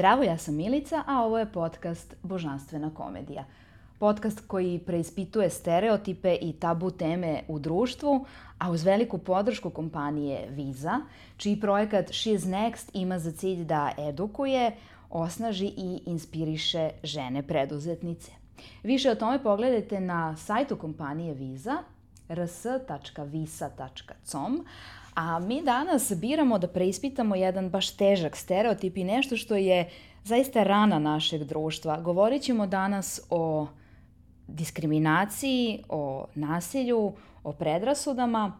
Zdravo, ja sam Milica, a ovo je podcast Božanstvena komedija. Podcast koji preispituje stereotipe i tabu teme u društvu, a uz veliku podršku kompanije Visa, čiji projekat She's Next ima za cilj da edukuje, osnaži i inspiriše žene preduzetnice. Više o tome pogledajte na sajtu kompanije Visa rs.visa.com, A mi danas biramo da preispitamo jedan baš težak stereotip i nešto što je zaista rana našeg društva. Govorit ćemo danas o diskriminaciji, o nasilju, o predrasudama,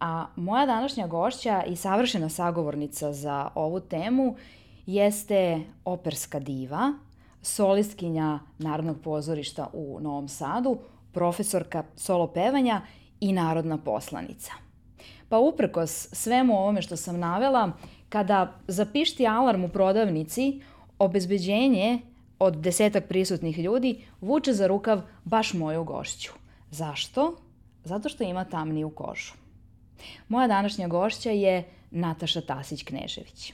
a moja današnja gošća i savršena sagovornica za ovu temu jeste operska diva, solistkinja Narodnog pozorišta u Novom Sadu, profesorka solo pevanja i narodna poslanica. Pa uprkos svemu ovome što sam navela, kada zapišti alarm u prodavnici, obezbeđenje od desetak prisutnih ljudi vuče za rukav baš moju gošću. Zašto? Zato što ima tamniju kožu. Moja današnja gošća je Nataša Tasić-Knežević.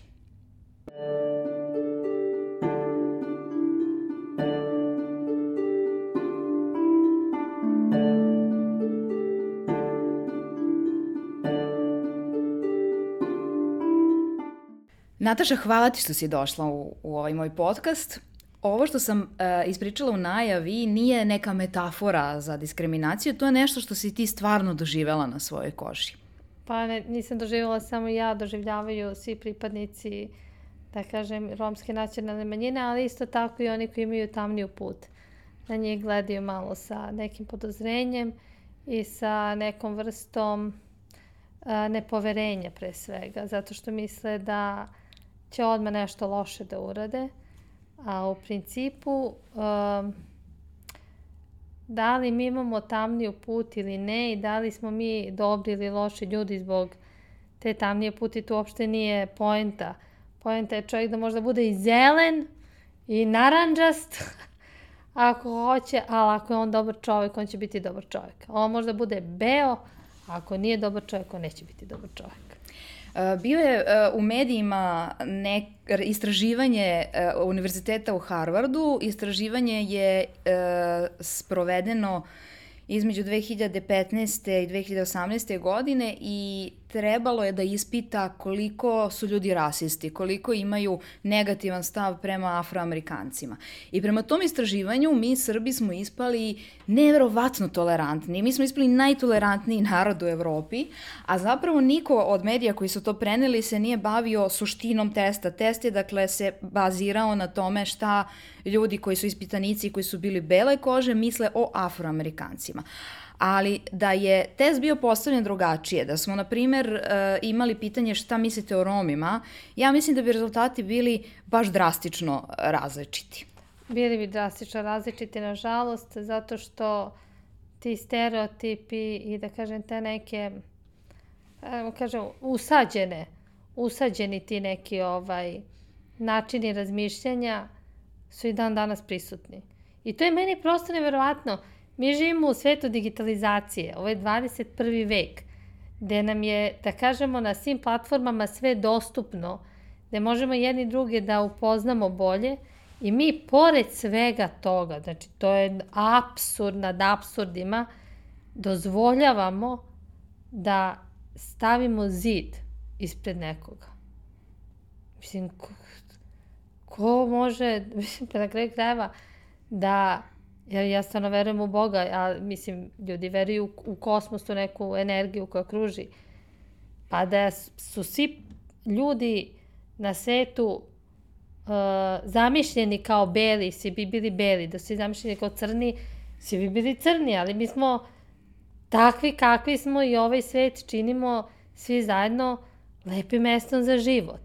Nataša, hvala ti što si došla u, u ovaj moj podcast. Ovo što sam uh, ispričala u najavi nije neka metafora za diskriminaciju, to je nešto što si ti stvarno doživela na svojoj koži. Pa ne, nisam doživjela samo ja, doživljavaju svi pripadnici, da kažem, romske nacionalne manjine, ali isto tako i oni koji imaju tamniju put. Na njih gledaju malo sa nekim podozrenjem i sa nekom vrstom uh, nepoverenja pre svega, zato što misle da će odmah nešto loše da urade, a u principu um, da li mi imamo tamniju put ili ne i da li smo mi dobri ili loši ljudi zbog te tamnije puti, to uopšte nije poenta. Poenta je čovjek da možda bude i zelen i naranđast, ako hoće, ali ako je on dobar čovjek, on će biti dobar čovjek. On možda bude beo, a ako nije dobar čovjek, on neće biti dobar čovjek. Uh, bio je uh, u medijima nek, istraživanje uh, univerziteta u Harvardu. Istraživanje je sprovedeno između 2015. i 2018. godine i trebalo je da ispita koliko su ljudi rasisti, koliko imaju negativan stav prema afroamerikancima. I prema tom istraživanju mi Srbi smo ispali neverovatno tolerantni. Mi smo ispali najtolerantniji narod u Evropi, a zapravo niko od medija koji su to preneli se nije bavio suštinom testa. Test je dakle se bazirao na tome šta ljudi koji su ispitanici koji su bili bele kože misle o afroamerikancima ali da je test bio postavljen drugačije, da smo, na primer, e, imali pitanje šta mislite o Romima, ja mislim da bi rezultati bili baš drastično različiti. Bili bi drastično različiti, nažalost, zato što ti stereotipi i da kažem te neke, kažem, usađene, usađeni ti neki ovaj načini razmišljanja su i dan danas prisutni. I to je meni prosto neverovatno. Mi živimo u svetu digitalizacije, ovo je 21. vek, gde nam je, da kažemo, na svim platformama sve dostupno, gde možemo jedni druge da upoznamo bolje i mi, pored svega toga, znači to je absurd nad absurdima, dozvoljavamo da stavimo zid ispred nekoga. Mislim, ko, ko može, mislim, pa na kraju krajeva, da Ja, ja stvarno verujem u Boga, a mislim, ljudi veruju u, kosmos, u neku energiju koja kruži. Pa da su svi ljudi na svetu uh, zamišljeni kao beli, svi bi bili beli, da su svi zamišljeni kao crni, svi bi bili crni, ali mi smo takvi kakvi smo i ovaj svet činimo svi zajedno lepim mestom za život.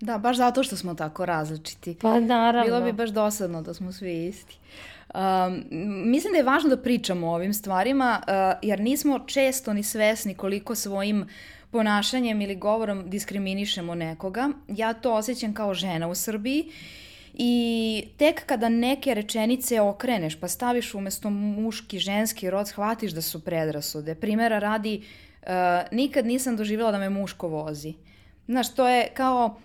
Da, baš zato što smo tako različiti. Pa naravno. Bilo bi baš dosadno da smo svi isti. Um, mislim da je važno da pričamo o ovim stvarima, uh, jer nismo često ni svesni koliko svojim ponašanjem ili govorom diskriminišemo nekoga. Ja to osjećam kao žena u Srbiji I tek kada neke rečenice okreneš pa staviš umesto muški, ženski rod, shvatiš da su predrasude. Primera radi, uh, nikad nisam doživjela da me muško vozi. Znaš, to je kao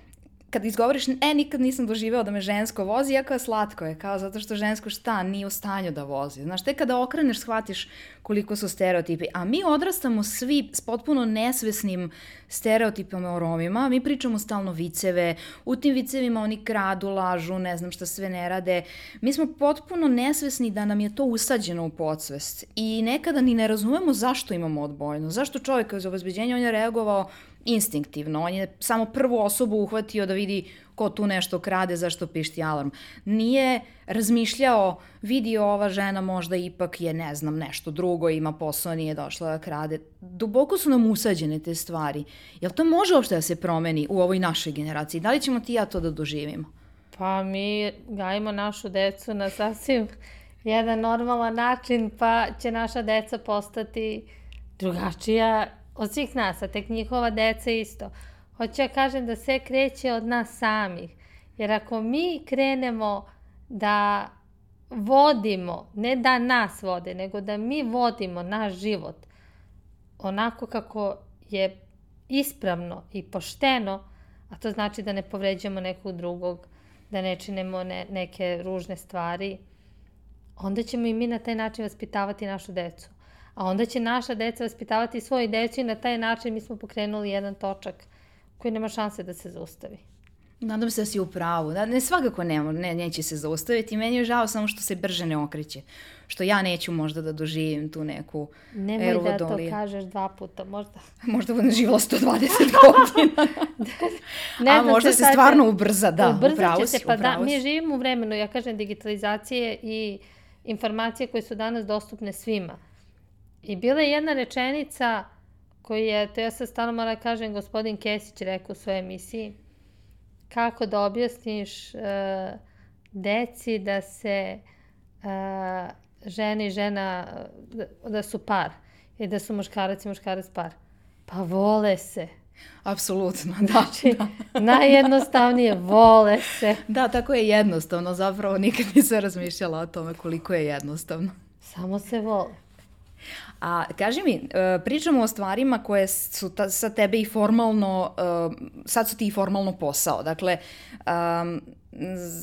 kad izgovoriš, e, nikad nisam doživeo da me žensko vozi, jako je slatko je, kao zato što žensko šta nije u stanju da vozi. Znaš, te kada okreneš, shvatiš koliko su stereotipi. A mi odrastamo svi s potpuno nesvesnim stereotipama o Romima. Mi pričamo stalno viceve, u tim vicevima oni kradu, lažu, ne znam šta sve ne rade. Mi smo potpuno nesvesni da nam je to usađeno u podsvest. I nekada ni ne razumemo zašto imamo odbojno. Zašto čovjek iz obezbeđenja on je reagovao instinktivno. On je samo prvu osobu uhvatio da vidi ko tu nešto krade, zašto pišti alarm. Nije razmišljao, vidi ova žena možda ipak je, ne znam, nešto drugo, ima posao, nije došla da krade. Duboko su nam usađene te stvari. Jel to može uopšte da se promeni u ovoj našoj generaciji? Da li ćemo ti ja to da doživimo? Pa mi gajimo našu decu na sasvim jedan normalan način, pa će naša deca postati drugačija od svih nas, a tek njihova deca isto. Hoću ja kažem da sve kreće od nas samih. Jer ako mi krenemo da vodimo, ne da nas vode, nego da mi vodimo naš život onako kako je ispravno i pošteno, a to znači da ne povređujemo nekog drugog, da ne činemo ne, neke ružne stvari, onda ćemo i mi na taj način vaspitavati našu decu. A onda će naša deca vaspitavati svoje decu i na taj način mi smo pokrenuli jedan točak koji nema šanse da se zaustavi. Nadam se da si u pravu. Da, ne svakako ne, ne, neće se zaustaviti. Meni je žao samo što se brže ne okreće. Što ja neću možda da doživim tu neku Nemoj eru da to kažeš dva puta, možda. Možda budem živjela 120 godina. ne, A možda se, se stvarno ubrza, da, Ubrzat upravo se, pa da, mi živimo u vremenu, ja kažem, digitalizacije i informacije koje su danas dostupne svima. I bila je jedna rečenica koju je, to ja sad stano moram da kažem, gospodin Kesić rekao u svojoj emisiji, kako da objasniš uh, deci da se uh, žena i žena, da, da su par i da su muškarac i muškarac par. Pa vole se. Apsolutno, da. Znači, da. najjednostavnije, vole se. Da, tako je jednostavno, zapravo nikad nisam razmišljala o tome koliko je jednostavno. Samo se vole. A kaži mi, e, pričamo o stvarima koje su ta, sa tebe i formalno, e, sad su ti i formalno posao. Dakle, um,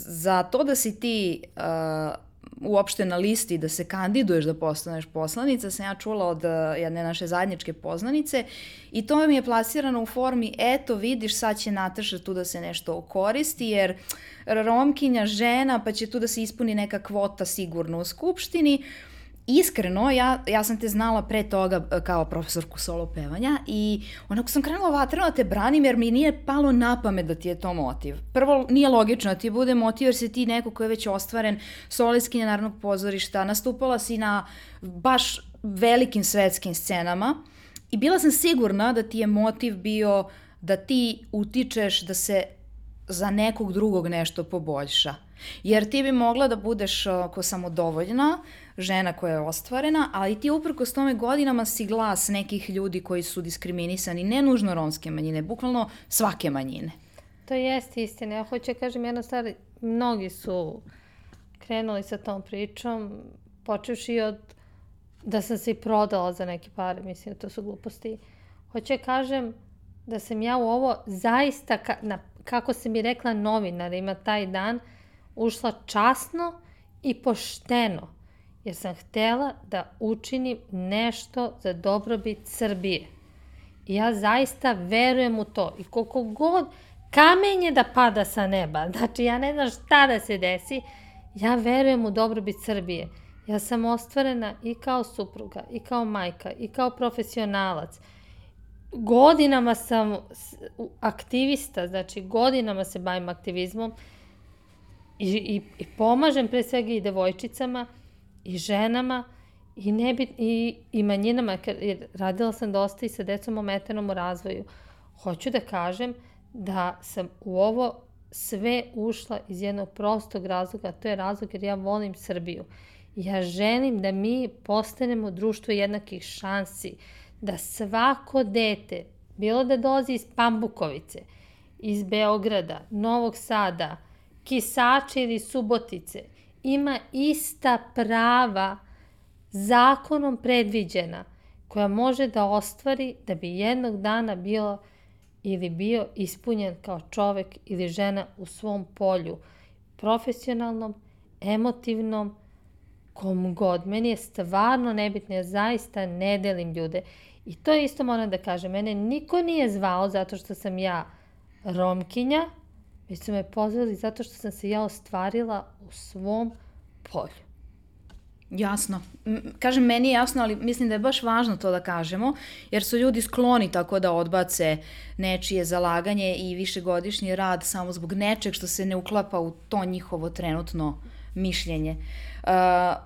za to da si ti uh, uopšte na listi da se kandiduješ da postaneš poslanica, sam ja čula od jedne naše zajedničke poznanice i to mi je plasirano u formi eto vidiš sad će Nataša tu da se nešto koristi jer romkinja žena pa će tu da se ispuni neka kvota sigurno u skupštini uh, iskreno, ja, ja sam te znala pre toga e, kao profesorku solo pevanja i onako sam krenula vatreno da te branim jer mi nije palo na pamet da ti je to motiv. Prvo, nije logično da ti bude motiv jer si ti neko ko je već ostvaren solistkinja Narodnog pozorišta, nastupala si na baš velikim svetskim scenama i bila sam sigurna da ti je motiv bio da ti utičeš da se za nekog drugog nešto poboljša. Jer ti bi mogla da budeš ko samodovoljna, žena koja je ostvarena, ali ti uprkos tome godinama si glas nekih ljudi koji su diskriminisani, ne nužno romske manjine, bukvalno svake manjine. To jeste istina. Ja hoću da kažem jednu stvar, mnogi su krenuli sa tom pričom, počevši od da sam se i prodala za neke pare, mislim, to su gluposti. Hoću da kažem da sam ja u ovo zaista, ka, na, kako se mi rekla novinarima taj dan, ušla časno i pošteno jer sam htela da učinim nešto za dobrobit Srbije. I ja zaista verujem u to. I koliko god kamenje da pada sa neba, znači ja ne znam šta da se desi, ja verujem u dobrobit Srbije. Ja sam ostvarena i kao supruga, i kao majka, i kao profesionalac. Godinama sam aktivista, znači godinama se bavim aktivizmom i, i, i pomažem pre svega i devojčicama, i ženama i, nebit, i, i manjinama, jer radila sam dosta i sa decom ometenom u razvoju. Hoću da kažem da sam u ovo sve ušla iz jednog prostog razloga, a to je razlog jer ja volim Srbiju. Ja želim da mi postanemo društvo jednakih šansi, da svako dete, bilo da dolazi iz Pambukovice, iz Beograda, Novog Sada, Kisače ili Subotice, ima ista prava zakonom predviđena koja može da ostvari da bi jednog dana bilo ili bio ispunjen kao čovek ili žena u svom polju, profesionalnom, emotivnom, kom god. Meni je stvarno nebitno, ja zaista ne delim ljude. I to isto moram da kažem, mene niko nije zvao zato što sam ja romkinja, već su me pozvali zato što sam se ja ostvarila u svom polju. Jasno. Kažem, meni je jasno, ali mislim da je baš važno to da kažemo, jer su ljudi skloni tako da odbace nečije zalaganje i višegodišnji rad samo zbog nečeg što se ne uklapa u to njihovo trenutno mišljenje. Uh,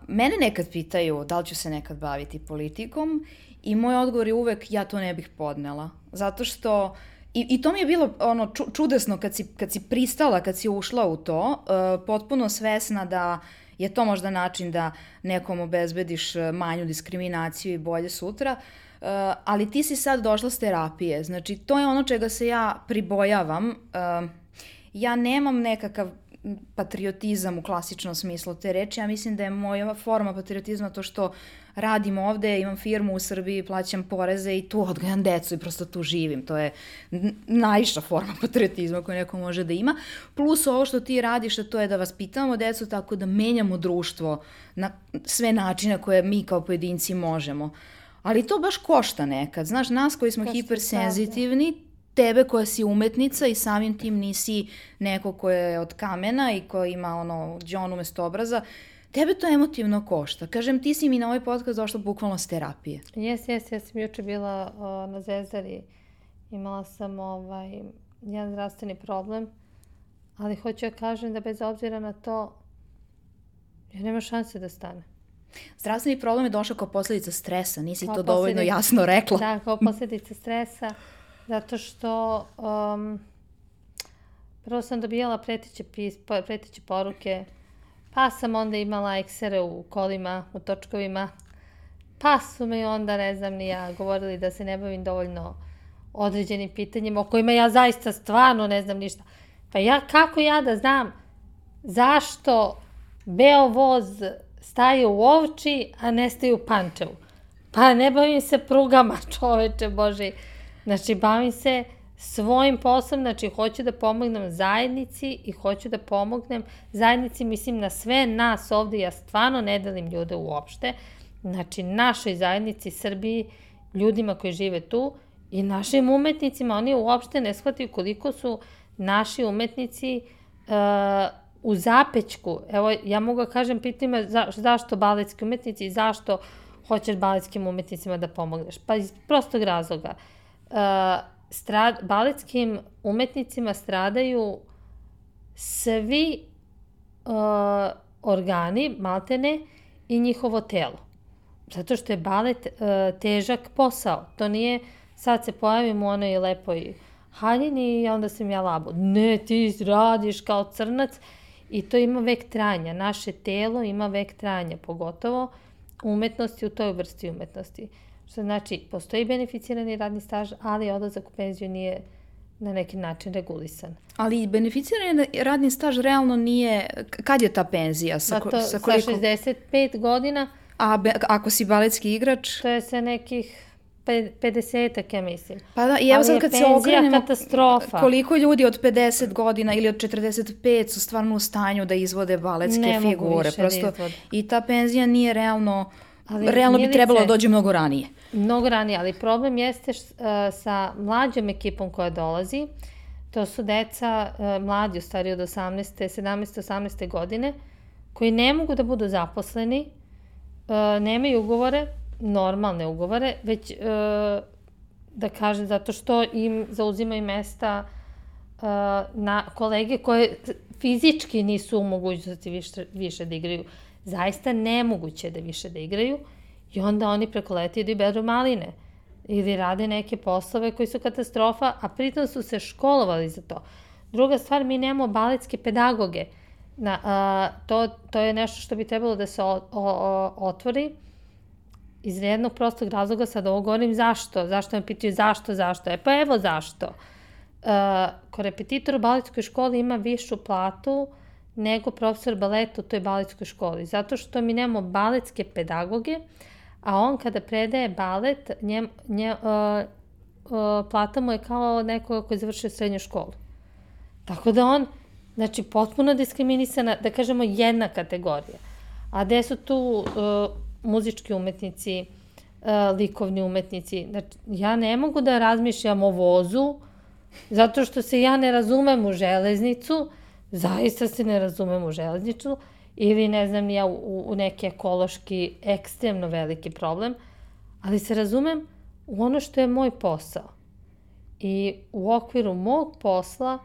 mene nekad pitaju da li ću se nekad baviti politikom i moj odgovor je uvek ja to ne bih podnela. Zato što I, I to mi je bilo ono ču, čudesno kad si, kad si pristala, kad si ušla u to, uh, potpuno svesna da uh, je to možda način da nekom obezbediš e, manju diskriminaciju i bolje sutra, Uh, ali ti si sad došla s terapije, znači to je ono čega se ja pribojavam. Uh, ja nemam nekakav patriotizam u klasičnom smislu te reči, ja mislim da je moja forma patriotizma to što radim ovde, imam firmu u Srbiji, plaćam poreze i tu odgajam decu i prosto tu živim. To je najviša forma patriotizma koju neko može da ima. Plus ovo što ti radiš, to je da vas pitamo decu tako da menjamo društvo na sve načine koje mi kao pojedinci možemo. Ali to baš košta nekad. Znaš, nas koji smo Kašta hipersenzitivni, tebe koja si umetnica i samim tim nisi neko ko je od kamena i ko ima ono džon umesto obraza, tebe to emotivno košta. Kažem, ti si mi na ovaj podcast došla bukvalno s terapije. Jes, jes, ja sam juče bila o, na Zvezdari, imala sam ovaj, jedan zdravstveni problem, ali hoću ja da kažem da bez obzira na to, ja nema šanse da stane. Zdravstveni problem je došao kao posledica stresa, nisi kao to dovoljno jasno rekla. Da, kao posledica stresa, zato što um, prvo sam dobijala preteće, pis, preteće poruke, Pa sam onda imala eksere u kolima, u točkovima. Pa su me onda, ne znam ni ja, govorili da se ne bavim dovoljno određenim pitanjima o kojima ja zaista stvarno ne znam ništa. Pa ja, kako ja da znam zašto Beovoz staje u Ovči, a ne staje u Pančevu? Pa ne bavim se prugama, čoveče Bože. Znači, bavim se svojim poslom, znači hoću da pomognem zajednici i hoću da pomognem zajednici, mislim na sve nas ovde, ja stvarno ne delim ljude uopšte, znači našoj zajednici Srbiji, ljudima koji žive tu i našim umetnicima, oni uopšte ne shvataju koliko su naši umetnici uh, u zapećku. Evo, ja mogu da kažem, pitaj me za, zašto baletski umetnici i zašto hoćeš baletskim umetnicima da pomogneš. Pa iz prostog razloga. Uh, strad, baletskim umetnicima stradaju svi uh, organi, maltene, i njihovo telo. Zato što je balet uh, težak posao. To nije sad se pojavim u onoj lepoj haljini i onda sam ja labo. Ne, ti radiš kao crnac i to ima vek trajanja. Naše telo ima vek trajanja, pogotovo umetnosti u toj vrsti umetnosti. Uh, Što znači, postoji beneficirani radni staž, ali odlazak u penziju nije na neki način regulisan. Ali beneficirani radni staž realno nije, kad je ta penzija? Sa, to, sa, koliko? sa 65 godina. A be, ako si baletski igrač? To je sa nekih 50-ak, ja mislim. Pa da, i evo sad kad se okrenemo, katastrofa. koliko ljudi od 50 godina ili od 45 su stvarno u stanju da izvode baletske ne figure. Mogu više da Prosto, da. I ta penzija nije realno, ali realno bi trebalo da dođe mnogo ranije. Mnogo ranije, ali problem jeste š, uh, sa mlađom ekipom koja dolazi. To su deca uh, mladi, u stvari od 18. 17. 18. godine, koji ne mogu da budu zaposleni, uh, nemaju ugovore, normalne ugovore, već uh, da kažem zato što im zauzimaju mesta uh, na kolege koje fizički nisu u mogućnosti više, više da igraju. Zaista nemoguće da više da igraju. I onda oni preko leti idu i beru maline ili rade neke poslove koji su katastrofa, a pritom su se školovali za to. Druga stvar, mi nemamo baletske pedagoge. Na, a, to, to je nešto što bi trebalo da se o, o, o, otvori iz jednog prostog razloga, sad ovo govorim zašto, zašto me pitaju zašto, zašto, e pa evo zašto. Uh, ko repetitor u baletskoj školi ima višu platu nego profesor baleta u toj baletskoj školi, zato što mi nemamo baletske pedagoge, a on kada predaje balet, njem, nje, uh, uh, plata mu je kao neko koji je završio srednju školu. Tako da on, znači, potpuno diskriminisana, da kažemo, jedna kategorija. A gde su tu uh, muzički umetnici, uh, likovni umetnici? Znači, ja ne mogu da razmišljam o vozu, zato što se ja ne razumem u železnicu, zaista se ne razumem u železnicu, ili ne znam ja u, u neki ekološki ekstremno veliki problem, ali se razumem u ono što je moj posao. I u okviru mog posla,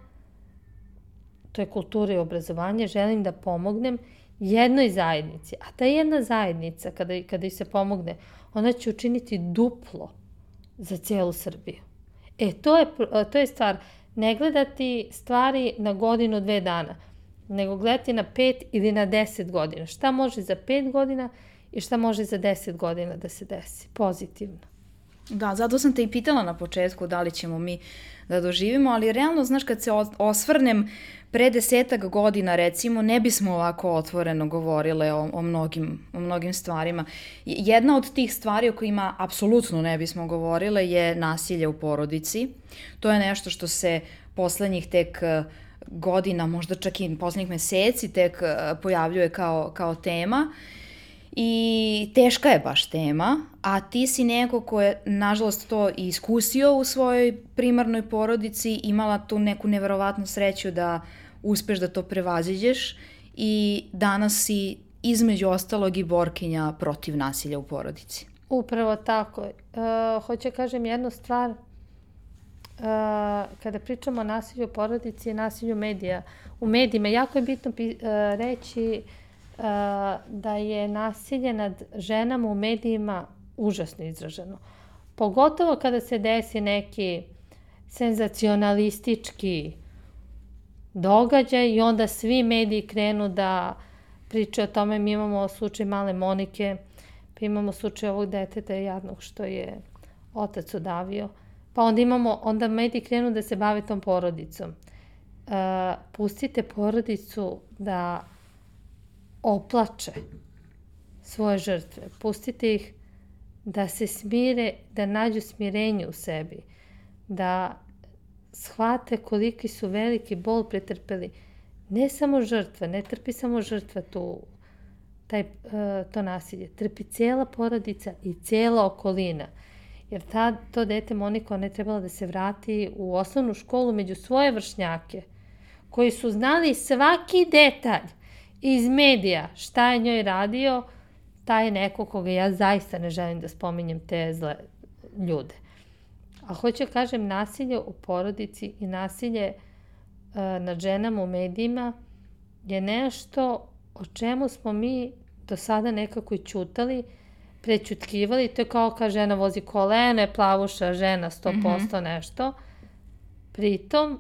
to je kultura i obrazovanje, želim da pomognem jednoj zajednici. A ta jedna zajednica, kada, kada se pomogne, ona će učiniti duplo za cijelu Srbiju. E, to je, to je stvar. Ne gledati stvari na godinu, dve dana, nego gledati na pet ili na deset godina. Šta može za pet godina i šta može za deset godina da se desi, pozitivno. Da, zato sam te i pitala na početku da li ćemo mi da doživimo, ali realno, znaš, kad se osvrnem pre desetak godina, recimo, ne bismo ovako otvoreno govorile o, o, mnogim, o mnogim stvarima. Jedna od tih stvari o kojima apsolutno ne bismo govorile je nasilje u porodici. To je nešto što se poslednjih tek uh, godina, možda čak i poslednjih meseci tek uh, pojavljuje kao, kao tema. I teška je baš tema, a ti si neko ko je, nažalost, to i iskusio u svojoj primarnoj porodici, imala tu neku neverovatnu sreću da uspeš da to prevaziđeš i danas si između ostalog i borkinja protiv nasilja u porodici. Upravo tako. E, hoću da kažem jednu stvar kada pričamo o nasilju u porodici i nasilju medija, u medijima, jako je bitno reći da je nasilje nad ženama u medijima užasno izraženo. Pogotovo kada se desi neki senzacionalistički događaj i onda svi mediji krenu da pričaju o tome. Mi imamo slučaj male Monike, pa imamo slučaj ovog deteta jadnog što je otac udavio. Pa onda imamo, onda mediji krenu da se bave tom porodicom. Uh, pustite porodicu da oplače svoje žrtve. Pustite ih da se smire, da nađu smirenje u sebi, da shvate koliki su veliki bol pretrpeli. Ne samo žrtva, ne trpi samo žrtva tu, taj, uh, to nasilje. Trpi cijela porodica i cijela okolina. Jer ta, to dete Monika, ona je trebala da se vrati u osnovnu školu među svoje vršnjake, koji su znali svaki detalj iz medija šta je njoj radio, taj je neko koga ja zaista ne želim da spominjem te zle ljude. A hoću da kažem, nasilje u porodici i nasilje uh, nad ženama u medijima je nešto o čemu smo mi do sada nekako i čutali, prećutkivali, to je kao kao žena vozi kolene, plavuša žena 100% mm -hmm. nešto. Pritom,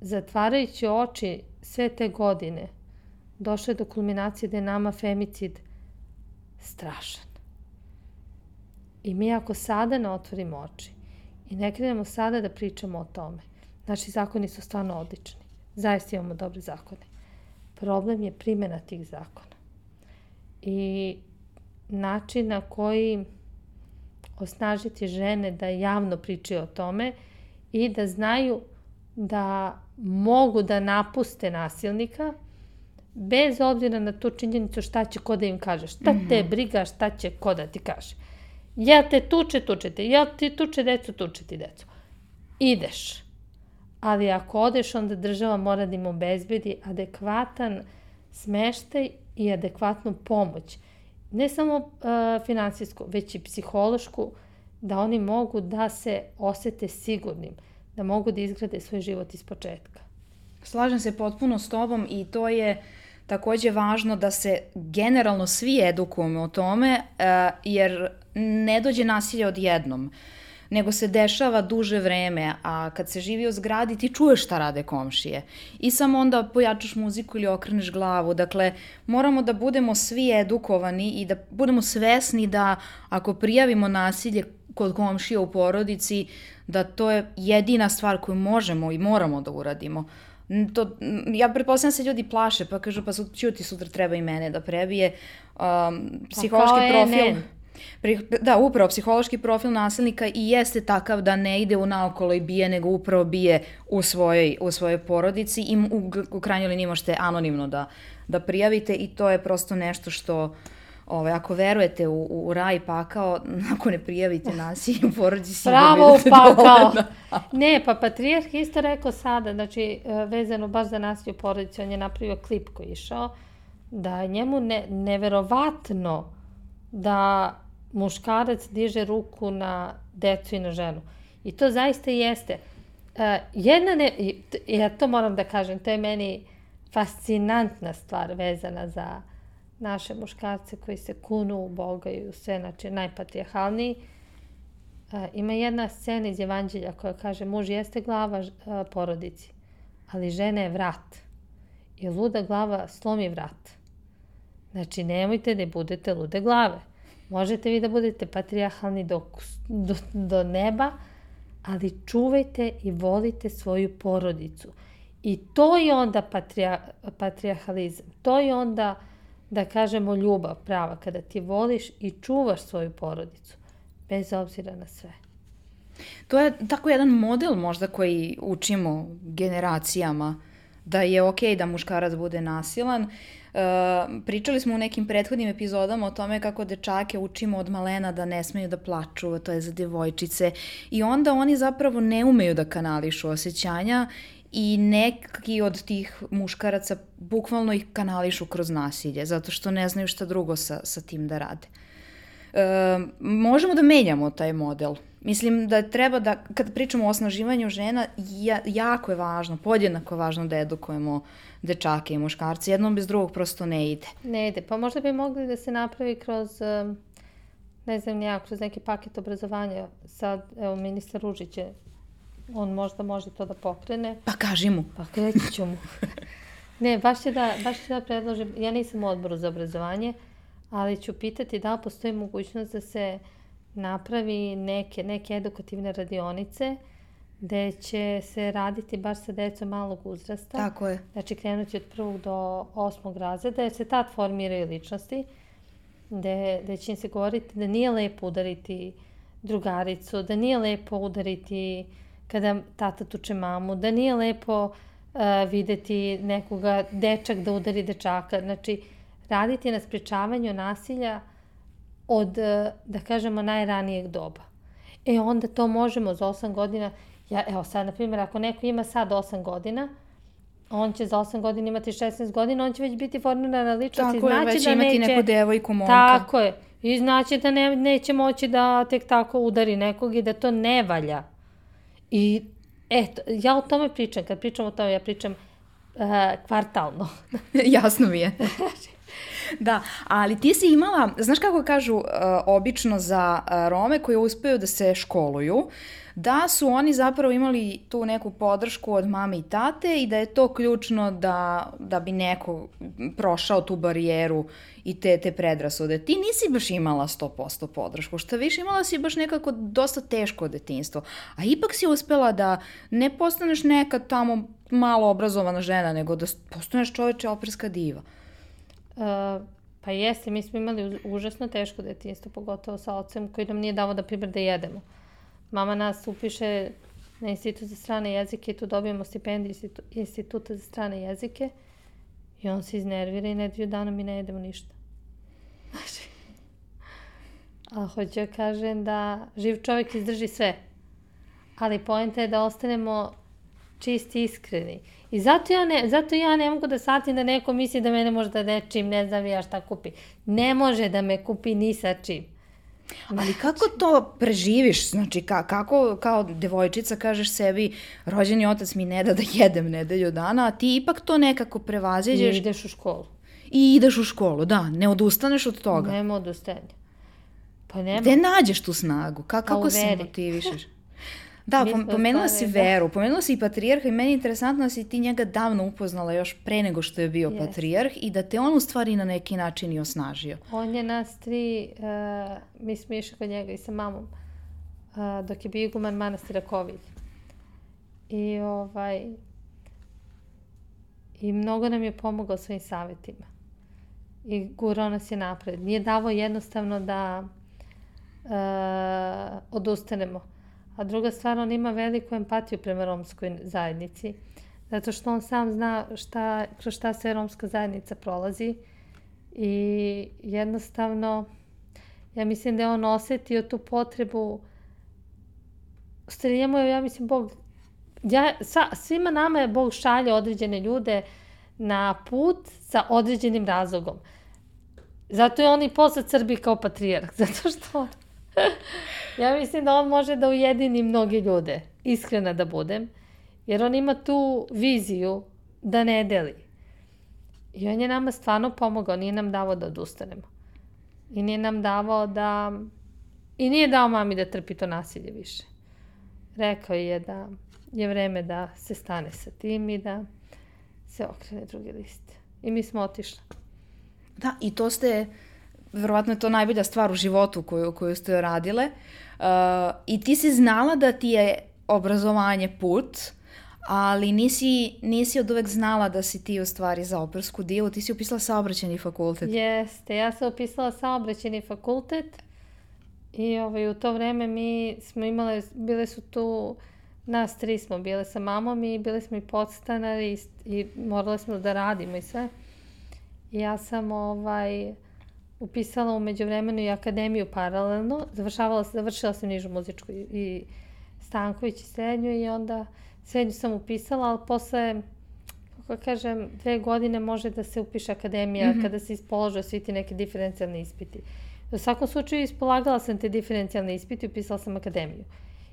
zatvarajući oči sve te godine, došlo je do kulminacije da je nama femicid strašan. I mi ako sada ne otvorimo oči i ne krenemo sada da pričamo o tome, naši zakoni su stvarno odlični. Zaista imamo dobre zakone. Problem je primjena tih zakona. I način na koji osnažiti žene da javno pričaju o tome i da znaju da mogu da napuste nasilnika bez obzira na tu činjenicu šta će ko da im kaže. Šta te mhm. briga, šta će ko da ti kaže. Ja te tuče, tuče te. Ja ti tuče decu, tuče ti decu. Ideš. Ali ako odeš, onda država mora da im obezbedi adekvatan smeštaj i adekvatnu pomoć. Ne samo uh, finansijsku, već i psihološku, da oni mogu da se osete sigurnim, da mogu da izgrade svoj život iz početka. Slažem se potpuno s tobom i to je takođe važno da se generalno svi edukujemo o tome, uh, jer ne dođe nasilje odjednom, nego se dešava duže vreme, a kad se živi u zgradi ti čuješ šta rade komšije i samo onda pojačaš muziku ili okreneš glavu. Dakle, moramo da budemo svi edukovani i da budemo svesni da ako prijavimo nasilje kod komšija u porodici, da to je jedina stvar koju možemo i moramo da uradimo. To, ja pretpostavljam da se ljudi plaše, pa kažu pa su, čuti sutra treba i mene da prebije. Um, psihološki pa profil... Ne Da, upravo, psihološki profil nasilnika i jeste takav da ne ide u naokolo i bije, nego upravo bije u svojoj, u svojoj porodici i u, u krajnjoj liniji možete anonimno da, da prijavite i to je prosto nešto što Ovaj, ako verujete u, u raj pakao, ako ne prijavite nasilje u porodici, sigurno Bravo, pakao. ne, pa Patrijarh isto rekao sada, znači, e, vezano baš za nasilje u porodici, on je napravio klip koji je išao, da je njemu ne, neverovatno da muškarac diže ruku na decu i na ženu. I to zaista jeste. Uh, jedna ne, ja to moram da kažem, to je meni fascinantna stvar vezana za naše muškarce koji se kunu u Boga i u sve, znači najpatrijahalniji. Uh, ima jedna scena iz Evanđelja koja kaže muž jeste glava uh, porodici, ali žena je vrat. I luda glava slomi vrat. Znači, nemojte da budete lude glave. Možete vi da budete patrijahalni do, do, do neba, ali čuvajte i volite svoju porodicu. I to je onda patrija, patrijarhalizam. To je onda, da kažemo, ljubav prava, kada ti voliš i čuvaš svoju porodicu, bez obzira na sve. To je tako jedan model možda koji učimo generacijama, da je okej okay da muškarac bude nasilan, uh, pričali smo u nekim prethodnim epizodama o tome kako dečake učimo od malena da ne smeju da plaču, to je za devojčice i onda oni zapravo ne umeju da kanališu osjećanja i neki od tih muškaraca bukvalno ih kanališu kroz nasilje, zato što ne znaju šta drugo sa, sa tim da rade. E, možemo da menjamo taj model. Mislim da treba da, kad pričamo o osnaživanju žena, ja, jako je važno, podjednako je važno da edukujemo dečake i muškarce. Jednom bez drugog prosto ne ide. Ne ide. Pa možda bi mogli da se napravi kroz, ne znam ja, kroz neki paket obrazovanja. Sad, evo, ministar Ružić je, on možda može to da pokrene. Pa kaži mu. Pa kreći ću mu. ne, baš će da, baš će da predložim, ja nisam u odboru za obrazovanje, ali ću pitati da postoji mogućnost da se napravi neke, neke edukativne radionice gde će se raditi baš sa decom malog uzrasta. Tako je. Znači krenuti od prvog do osmog razreda, jer se tad formiraju ličnosti, gde, gde će im se govoriti da nije lepo udariti drugaricu, da nije lepo udariti kada tata tuče mamu, da nije lepo uh, videti nekoga, dečak da udari dečaka. Znači, raditi na sprečavanju nasilja od, uh, da kažemo, najranijeg doba. E onda to možemo za 8 godina, Ja, evo sad, na primjer, ako neko ima sad 8 godina, on će za 8 godina imati 16 godina, on će već biti formirana ličnost tako i znači već da imati neće... neku devojku, momka. Tako je. I znači da ne, neće moći da tek tako udari nekog i da to ne valja. I eto, ja o tome pričam. Kad pričam o tome, ja pričam uh, kvartalno. Jasno mi je. Da, ali ti si imala, znaš kako kažu uh, obično za uh, Rome koji uspeju da se školuju, da su oni zapravo imali tu neku podršku od mame i tate i da je to ključno da, da bi neko prošao tu barijeru i te, te predrasude. Ti nisi baš imala 100% podršku, šta više imala si baš nekako dosta teško detinstvo, a ipak si uspela da ne postaneš neka tamo malo obrazovana žena, nego da postaneš čoveče operska diva. Uh, pa jeste, mi smo imali užasno teško detinjstvo, pogotovo sa ocem koji nam nije davo da primjer da jedemo. Mama nas upiše na institut za strane jezike i tu dobijemo stipendiju institu, instituta za strane jezike i on se iznervira i nedelju dana mi ne jedemo ništa. Znači, a hoću ja kažem da živ čovjek izdrži sve. Ali poenta je da ostanemo čisti iskreni. I zato ja ne, zato ja ne mogu da shvatim da neko misli da mene možda nečim, ne znam ja šta kupi. Ne može da me kupi ni sa čim. Ali kako to preživiš? Znači, ka, kako kao devojčica kažeš sebi, rođeni otac mi ne da da jedem nedelju dana, a ti ipak to nekako prevaziđeš. I ideš u školu. I ideš u školu, da. Ne odustaneš od toga. Nema odustajanja. Pa nema. Gde nađeš tu snagu? Ka, pa kako se motivišeš? Da, pomenula si da. veru, pomenula si i patrijarha i meni je interesantno da si ti njega davno upoznala još pre nego što je bio yes. patrijarh i da te on u stvari na neki način i osnažio. On je nas tri, uh, mi smo išli kod njega i sa mamom, uh, dok je bio iguman manastira Kovilj. I ovaj, i mnogo nam je pomogao svojim savetima. I gurao nas je napred. Nije davo jednostavno da odustanemo. A druga stvar, on ima veliku empatiju prema romskoj zajednici, zato što on sam zna šta, kroz šta sve romska zajednica prolazi i jednostavno ja mislim da je on osetio tu potrebu stvari njemu je, ja mislim, Bog ja, sa, svima nama je Bog šalje određene ljude na put sa određenim razlogom. Zato je on i posle Srbi kao patrijarh, zato što ja mislim da on može da ujedini mnoge ljude, iskrena da budem, jer on ima tu viziju da ne deli. I on je nama stvarno pomogao, nije nam davao da odustanemo. I nije nam davao da... I nije dao mami da trpi to nasilje više. Rekao je da je vreme da se stane sa tim i da se okrene drugi list. I mi smo otišli. Da, i to ste, verovatno je to najbolja stvar u životu koju, koju ste radile. Uh, I ti si znala da ti je obrazovanje put, ali nisi, nisi od uvek znala da si ti u stvari za opersku divu. Ti si upisala saobraćeni fakultet. Jeste, ja sam upisala saobraćeni fakultet i ovaj, u to vreme mi smo imale, bile su tu nas tri smo bile sa mamom i bili smo i podstanari i, i morale smo da radimo i sve. I ja sam ovaj, upisala umeđu vremenu i akademiju paralelno. Završavala, završila sam nižu muzičku i, i Stanković i srednju i onda srednju sam upisala, ali posle kako kažem, dve godine može da se upiše akademija mm -hmm. kada se ispolože svi ti neki diferencijalni ispiti. U svakom slučaju ispolagala sam te diferencijalne ispite i upisala sam akademiju.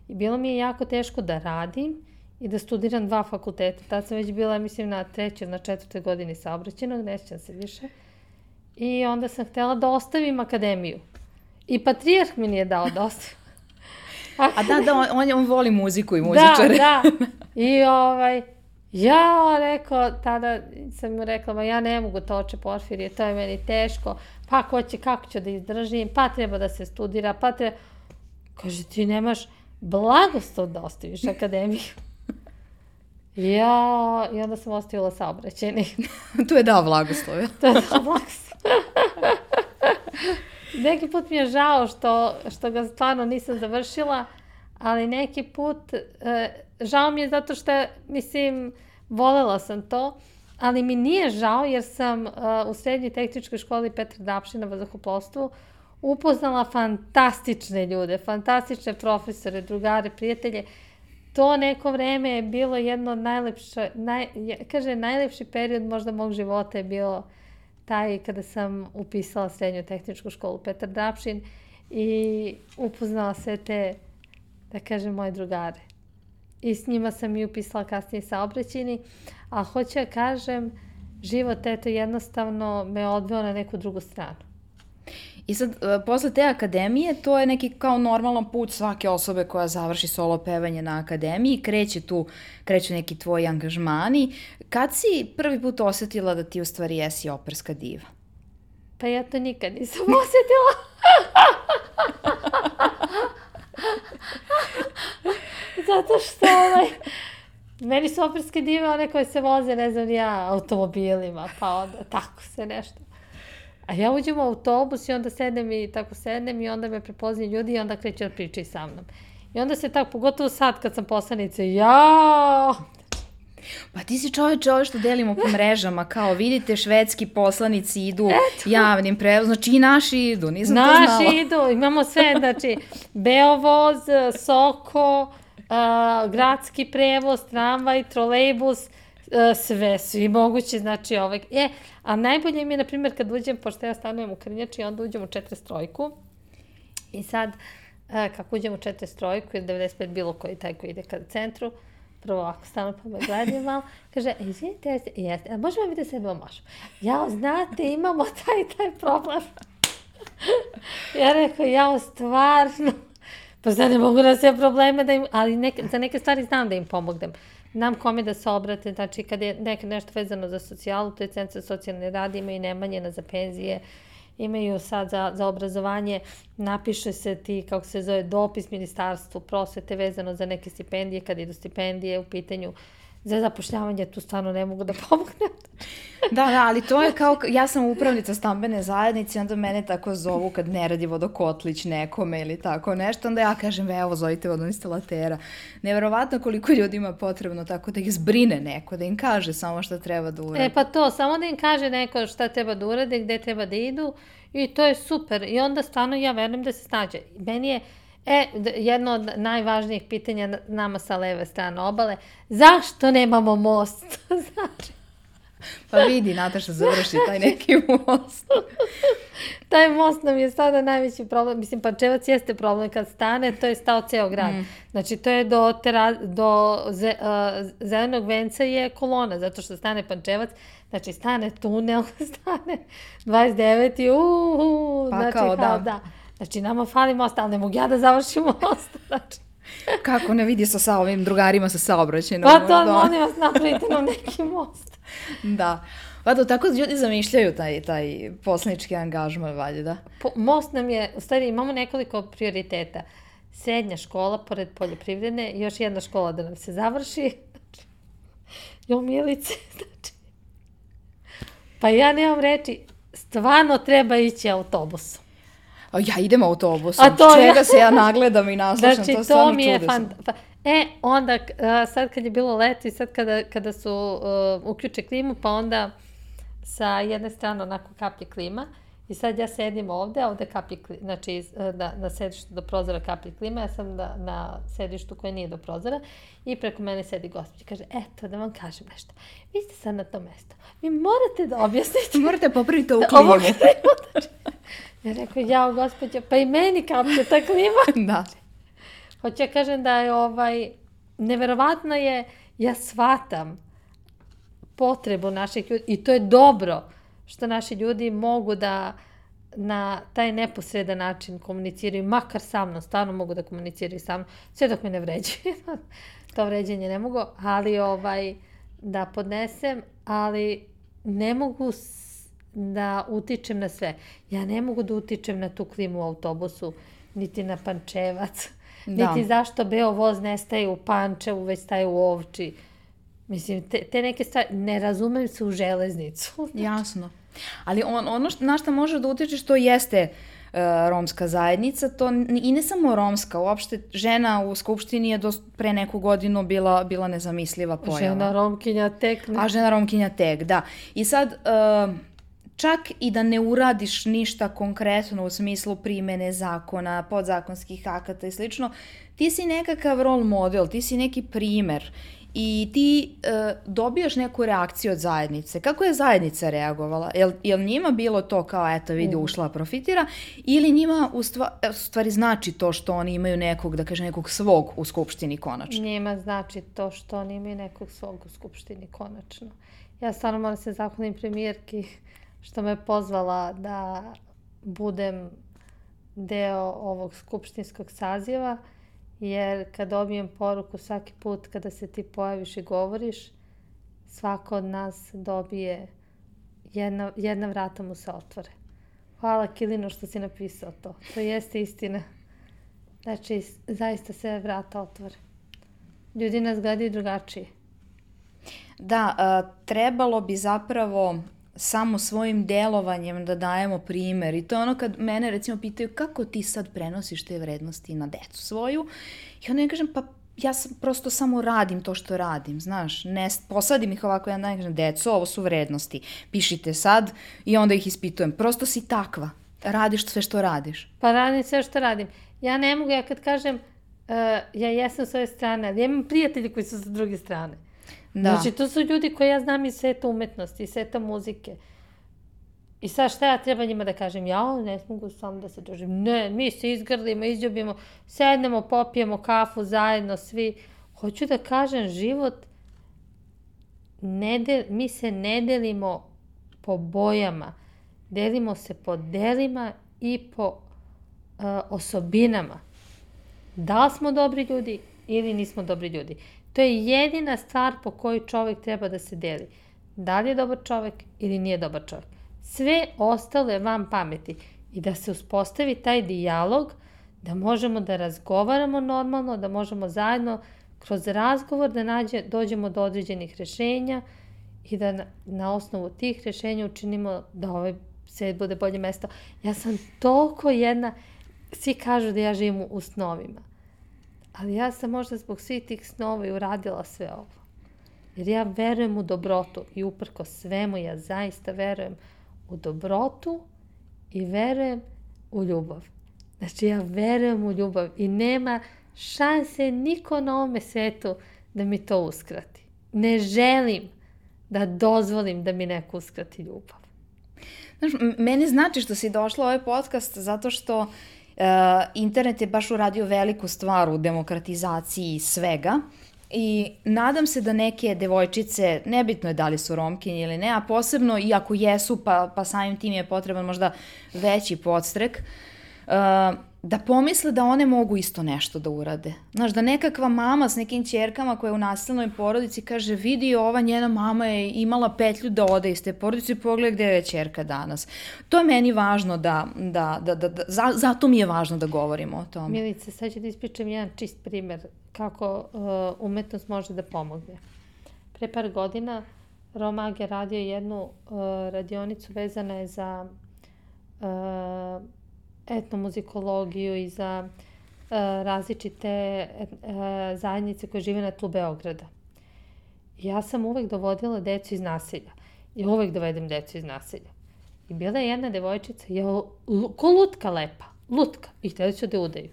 I bilo mi je jako teško da radim i da studiram dva fakulteta. Tad sam već bila, mislim, na trećoj, na četvrtoj godini saobraćenog, nećem se više. I onda sam htela da ostavim akademiju. I patrijarh mi nije dao da ostavim. A da, da, on, on voli muziku i muzičare. Da, da. I ovaj, ja rekao, tada sam mu rekla, ma ja ne mogu to oče Porfirije, to je meni teško, pa ko će, kako ću da izdržim, pa treba da se studira, pa treba... Kaže, ti nemaš, blagoslov da ostaviš akademiju. Ja, i onda sam ostavila saobraćeni. tu je dao blagoslov, ja? to je dao blagoslov. neki put mi je žao što, što ga stvarno nisam završila, ali neki put, e, žao mi je zato što, mislim, volela sam to, ali mi nije žao jer sam uh, u srednjoj tehničkoj školi Petra Dapšina u zahoplovstvu upoznala fantastične ljude, fantastične profesore, drugare, prijatelje. To neko vreme je bilo jedno od najlepše, naj, kaže, najlepši period možda mog života je bilo taj kada sam upisala srednju tehničku školu Petar Drapšin i upoznala sve te, da kažem, moje drugare. I s njima sam i upisala kasnije saobraćeni, a hoću da kažem, život eto jednostavno me odveo na neku drugu stranu. I sad, e, posle te akademije, to je neki kao normalan put svake osobe koja završi solo pevanje na akademiji, kreće tu, kreću neki tvoji angažmani. Kad si prvi put osetila da ti u stvari jesi operska diva? Pa ja to nikad nisam osetila. Zato što ovaj, meni su operske dive one koje se voze, ne znam ja, automobilima, pa onda tako se nešto. A ja uđem u autobus i onda sedem i tako sedem i onda me prepoznaju ljudi i onda kreće da pričaju sa mnom. I onda se tako, pogotovo sad kad sam poslanica, ja Pa ti si čoveče ovo što delimo po mrežama, kao vidite švedski poslanici idu Eto. javnim prevozom, znači i naši idu, nisam naši to znala. Naši idu, imamo sve, znači Beovoz, Soko, uh, gradski prevoz, tramvaj, trolejbus, uh, sve, svi mogući, znači ovaj, e, A najbolje mi je, na primjer, kad uđem, pošto ja stanujem u Krnjači, onda uđem u 43 i sad, a, kako uđem u 43 ili 95 bilo koji taj koji ide kada centru, prvo ako stanu pa me gledaju malo, kaže, e, izvinite, jeste, jeste, možemo mi da sebe možemo? Ja, znate, imamo taj taj problem. ja rekao, ja, stvarno, pa sad ne mogu na sve probleme da im, ali neke, za neke stvari znam da im pomognem nam kome da se obrate, znači kad je nek, nešto vezano za socijalu, to je centar socijalne rade, imaju Nemanjena za penzije, imaju sad za, za obrazovanje, napiše se ti, kako se zove, dopis ministarstvu prosvete vezano za neke stipendije, kad idu stipendije u pitanju, za zapošljavanje tu stvarno ne mogu da pomognem. da, da, ali to je kao, ja sam upravnica stambene zajednice, onda mene tako zovu kad ne radi vodokotlić nekome ili tako nešto, onda ja kažem, evo, zovite vodoinstalatera. Neverovatno koliko ljudima potrebno tako da ih zbrine neko, da im kaže samo šta treba da uradi. E pa to, samo da im kaže neko šta treba da urade, gde treba da idu i to je super. I onda stvarno ja verujem da se snađe. Meni je, E, jedno od najvažnijih pitanja nama sa leve strane obale, zašto nemamo most? znači, Pa vidi, Nataša završi taj neki most. taj most nam je sada najveći problem. Mislim, Pančevac jeste problem kad stane, to je stao ceo grad. Mm. Znači, to je do, tera, do ze, uh, zelenog venca je kolona, zato što stane Pančevac, znači stane tunel, stane 29 i uuu, pa znači, kao, da. da. Znači, nama fali most, ali ne mogu ja da završim most. Znači, Kako ne vidi sa, sa ovim drugarima sa saobraćenom? pa to, molim vas, napravite nam neki most. Da. Pa to tako ljudi zamišljaju taj, taj poslanički angažman, valjda. Po, most nam je, u stvari imamo nekoliko prioriteta. Srednja škola, pored poljoprivredne, još jedna škola da nam se završi. Znači, jo, milice, znači. Pa ja nemam reči, stvarno treba ići autobusom. A ja idem autobusom, A to čega ja- se ja nagledam i naslušam, Znači, to to, mi je fan... Pa, e, onda, sad kad je bilo leto i sad kada, kada su uh, uključe klimu, pa onda sa jedne strane onako kaplje klima i sad ja sedim ovde, a ovde kaplje klima, znači iz- na, na sedištu do prozora kaplje klima, ja sam na, na sedištu koje nije do prozora i preko mene sedi gospođa i kaže, eto da vam kažem nešto, vi ste sad na tom mestu, vi morate da objasnite. Morate popraviti ovu ovo klimu. Ja rekao, jao gospođa, pa i meni kaplje ta klima. da. Hoće kažem da je ovaj, neverovatno je, ja shvatam potrebu naših ljudi i to je dobro što naši ljudi mogu da na taj neposredan način komuniciraju, makar sa mnom, stvarno mogu da komuniciraju sa mnom, sve dok me ne vređaju. to vređenje ne mogu, ali ovaj, da podnesem, ali ne mogu da utičem na sve. Ja ne mogu da utičem na tu klimu u autobusu, niti na pančevac, Da. niti zašto beo voz nestaje u Pančevu, već staje u Ovči. Mislim, te, te neke stvari, ne razumem se u železnicu. Jasno. Ali on, ono što, na što može da utiče što jeste uh, romska zajednica, to i ne samo romska, uopšte žena u Skupštini je do pre neku godinu bila, bila nezamisliva pojava. Žena Romkinja tek ne. A žena Romkinja tek, da. I sad, uh, čak i da ne uradiš ništa konkretno u smislu primene zakona, podzakonskih akata i slično, ti si nekakav role model, ti si neki primer i ti uh, dobijaš neku reakciju od zajednice. Kako je zajednica reagovala? Jel, jel njima bilo to kao, eto, vidi, ušla, profitira, ili njima u, stva, u stvari znači to što oni imaju nekog, da kaže, nekog svog u Skupštini konačno? Njima znači to što oni imaju nekog svog u Skupštini, konačno. Ja stvarno moram se zahvalim premijerki što me pozvala da budem deo ovog skupštinskog saziva, jer kad dobijem poruku svaki put kada se ti pojaviš i govoriš, svako od nas dobije jedna, jedna vrata mu se otvore. Hvala Kilinu što si napisao to. To jeste istina. Znači, zaista se vrata otvore. Ljudi nas gledaju drugačije. Da, a, trebalo bi zapravo samo svojim delovanjem da dajemo primer i to je ono kad mene recimo pitaju kako ti sad prenosiš te vrednosti na decu svoju i onda ja kažem pa ja sam, prosto samo radim to što radim, znaš, ne posadim ih ovako, ja ne kažem, deco, ovo su vrednosti, pišite sad i onda ih ispitujem, prosto si takva, radiš sve što radiš. Pa radim sve što radim. Ja ne mogu, ja kad kažem, uh, ja jesam s ove strane, ali ja imam prijatelji koji su sa druge strane. Da. Znači, to su ljudi koje ja znam iz sveta umetnosti, iz sveta muzike. I sad šta ja treba njima da kažem? Ja ne mogu sam da se družim. Ne, mi se izgrlimo, izljubimo, sednemo, popijemo kafu zajedno, svi. Hoću da kažem, život, ne del, mi se ne delimo po bojama. Delimo se po delima i po uh, osobinama. Da li smo dobri ljudi ili nismo dobri ljudi. To je jedina stvar po kojoj čovek treba da se deli. Da li je dobar čovek ili nije dobar čovek. Sve ostalo je van pameti. I da se uspostavi taj dijalog, da možemo da razgovaramo normalno, da možemo zajedno kroz razgovor da nađe, dođemo do određenih rešenja i da na, na osnovu tih rešenja učinimo da ovaj svet bude bolje mesto. Ja sam toliko jedna, svi kažu da ja živim u snovima, ali ja sam možda zbog svih tih snova i uradila sve ovo. Jer ja verujem u dobrotu i uprko svemu ja zaista verujem u dobrotu i verujem u ljubav. Znači ja verujem u ljubav i nema šanse niko na ovome svetu da mi to uskrati. Ne želim da dozvolim da mi neko uskrati ljubav. Znaš, meni znači što si došla u ovaj podcast zato što internet je baš uradio veliku stvar u demokratizaciji svega i nadam se da neke devojčice, nebitno je da li su romkinje ili ne, a posebno i ako jesu, pa, pa samim tim je potreban možda veći podstrek, uh, da pomisle da one mogu isto nešto da urade. Znaš, da nekakva mama s nekim čerkama koja je u nasilnoj porodici kaže vidi ova njena mama je imala petlju da ode iz te porodice i pogleda gde je čerka danas. To je meni važno da, da, da, da, da za, zato mi je važno da govorimo o tome. Milice, sad ću da ispričam jedan čist primer kako uh, umetnost može da pomogne. Pre par godina Romag je radio jednu uh, radionicu vezana je za uh, etnomuzikologiju i za uh, različite uh, zajednice koje žive na tlu Beograda. Ja sam uvek dovodila decu iz nasilja. I uvek dovedem decu iz nasilja. I bila je jedna devojčica, je ko lutka lepa, lutka, i hteli su da udaju.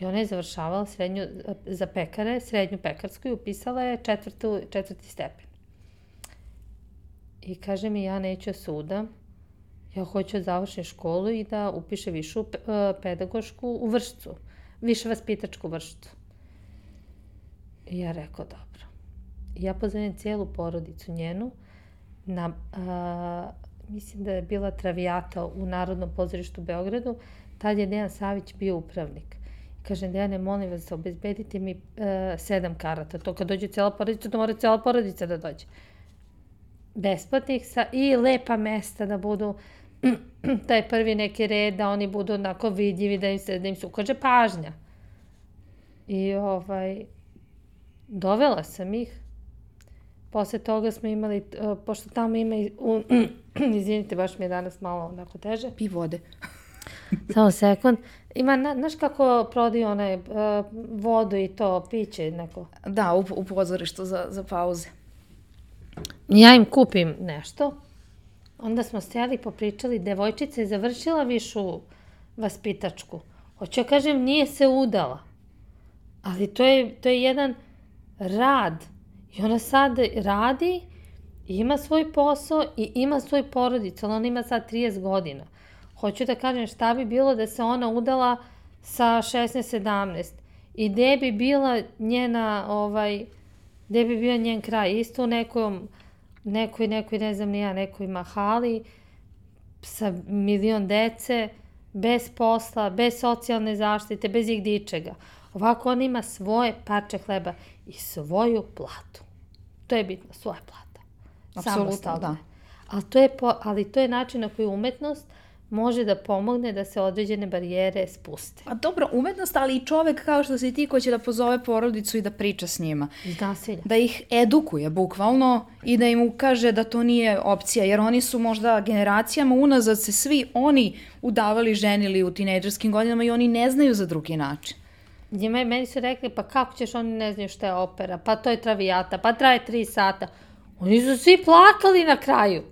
I ona je završavala srednju, za pekare, srednju pekarsku i upisala je četvrtu, četvrti stepen. I kaže mi, ja neću da suda, ja hoću da završim školu i da upiše višu e, pedagošku u vršcu, više vaspitačku vršcu. I ja rekao, dobro. Ja pozovem cijelu porodicu njenu, na, a, mislim da je bila travijata u Narodnom pozorištu u Beogradu, tad je Dejan Savić bio upravnik. Kaže, Dejane, molim vas, obezbedite mi uh, sedam karata. To kad dođe cela porodica, to mora cela porodica da dođe. Besplatnih sa, i lepa mesta da budu taj prvi neki red, da oni budu onako vidljivi, da im se, da im se ukaže pažnja. I ovaj, dovela sam ih. Posle toga smo imali, uh, pošto tamo ima, uh, izvinite, baš mi je danas malo onako teže. Pi vode. Samo sekund. Ima, na, znaš kako prodaju onaj uh, vodu i to piće neko? Da, u, u pozorištu za, za pauze. Ja im kupim nešto, onda smo stajali popričali, devojčica je završila višu vaspitačku. Hoću ja kažem, nije se udala. Ali to je, to je jedan rad. I ona sad radi, ima svoj posao i ima svoj porodicu, ali ona ima sad 30 godina. Hoću da kažem šta bi bilo da se ona udala sa 16-17 i gde bi bila njena, ovaj, gde bi bio njen kraj, isto u nekom, nekoj, nekoj, ne znam ni ja, nekoj mahali, sa milion dece, bez posla, bez socijalne zaštite, bez igdičega. Ovako on ima svoje parče hleba i svoju platu. To je bitno, svoja plata. Apsolutno, da. Ali to, je po, ali to je način na koji umetnost može da pomogne da se određene barijere spuste. A dobro, umetnost, ali i čovek kao što si ti ko će da pozove porodicu i da priča s njima. Iz nasilja. Da ih edukuje bukvalno i da im ukaže da to nije opcija, jer oni su možda generacijama unazad se svi oni udavali, ženili u tinejdžerskim godinama i oni ne znaju za drugi način. Njima je, meni su rekli, pa kako ćeš, oni ne znaju šta je opera, pa to je travijata, pa traje tri sata. Oni su svi plakali na kraju.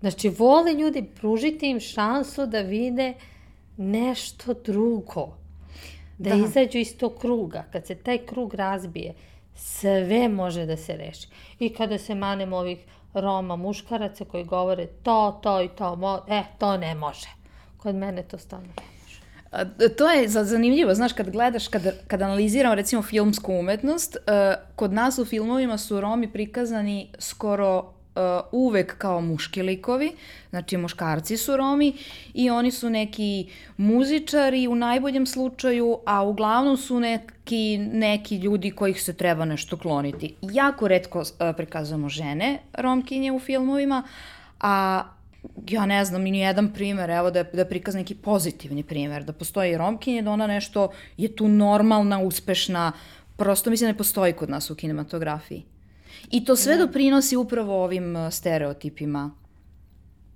Znači, vole ljudi, pružite im šansu da vide nešto drugo. Da, da. izađu iz tog kruga. Kad se taj krug razbije, sve može da se reši. I kada se manemo ovih Roma muškaraca koji govore to, to i to, mo e, to ne može. Kod mene to stvarno ne može. A, to je zanimljivo, znaš, kad gledaš, kad, kad analiziramo recimo filmsku umetnost, uh, kod nas u filmovima su Romi prikazani skoro uh, uvek kao muški likovi, znači muškarci su Romi i oni su neki muzičari u najboljem slučaju, a uglavnom su neki, neki ljudi kojih se treba nešto kloniti. Jako redko uh, prikazujemo žene romkinje u filmovima, a ja ne znam ni jedan primer, evo da da prikaz neki pozitivni primer, da postoji romkinje, da ona nešto je tu normalna, uspešna, prosto mislim ne postoji kod nas u kinematografiji. I to sve ne. doprinosi upravo ovim uh, stereotipima.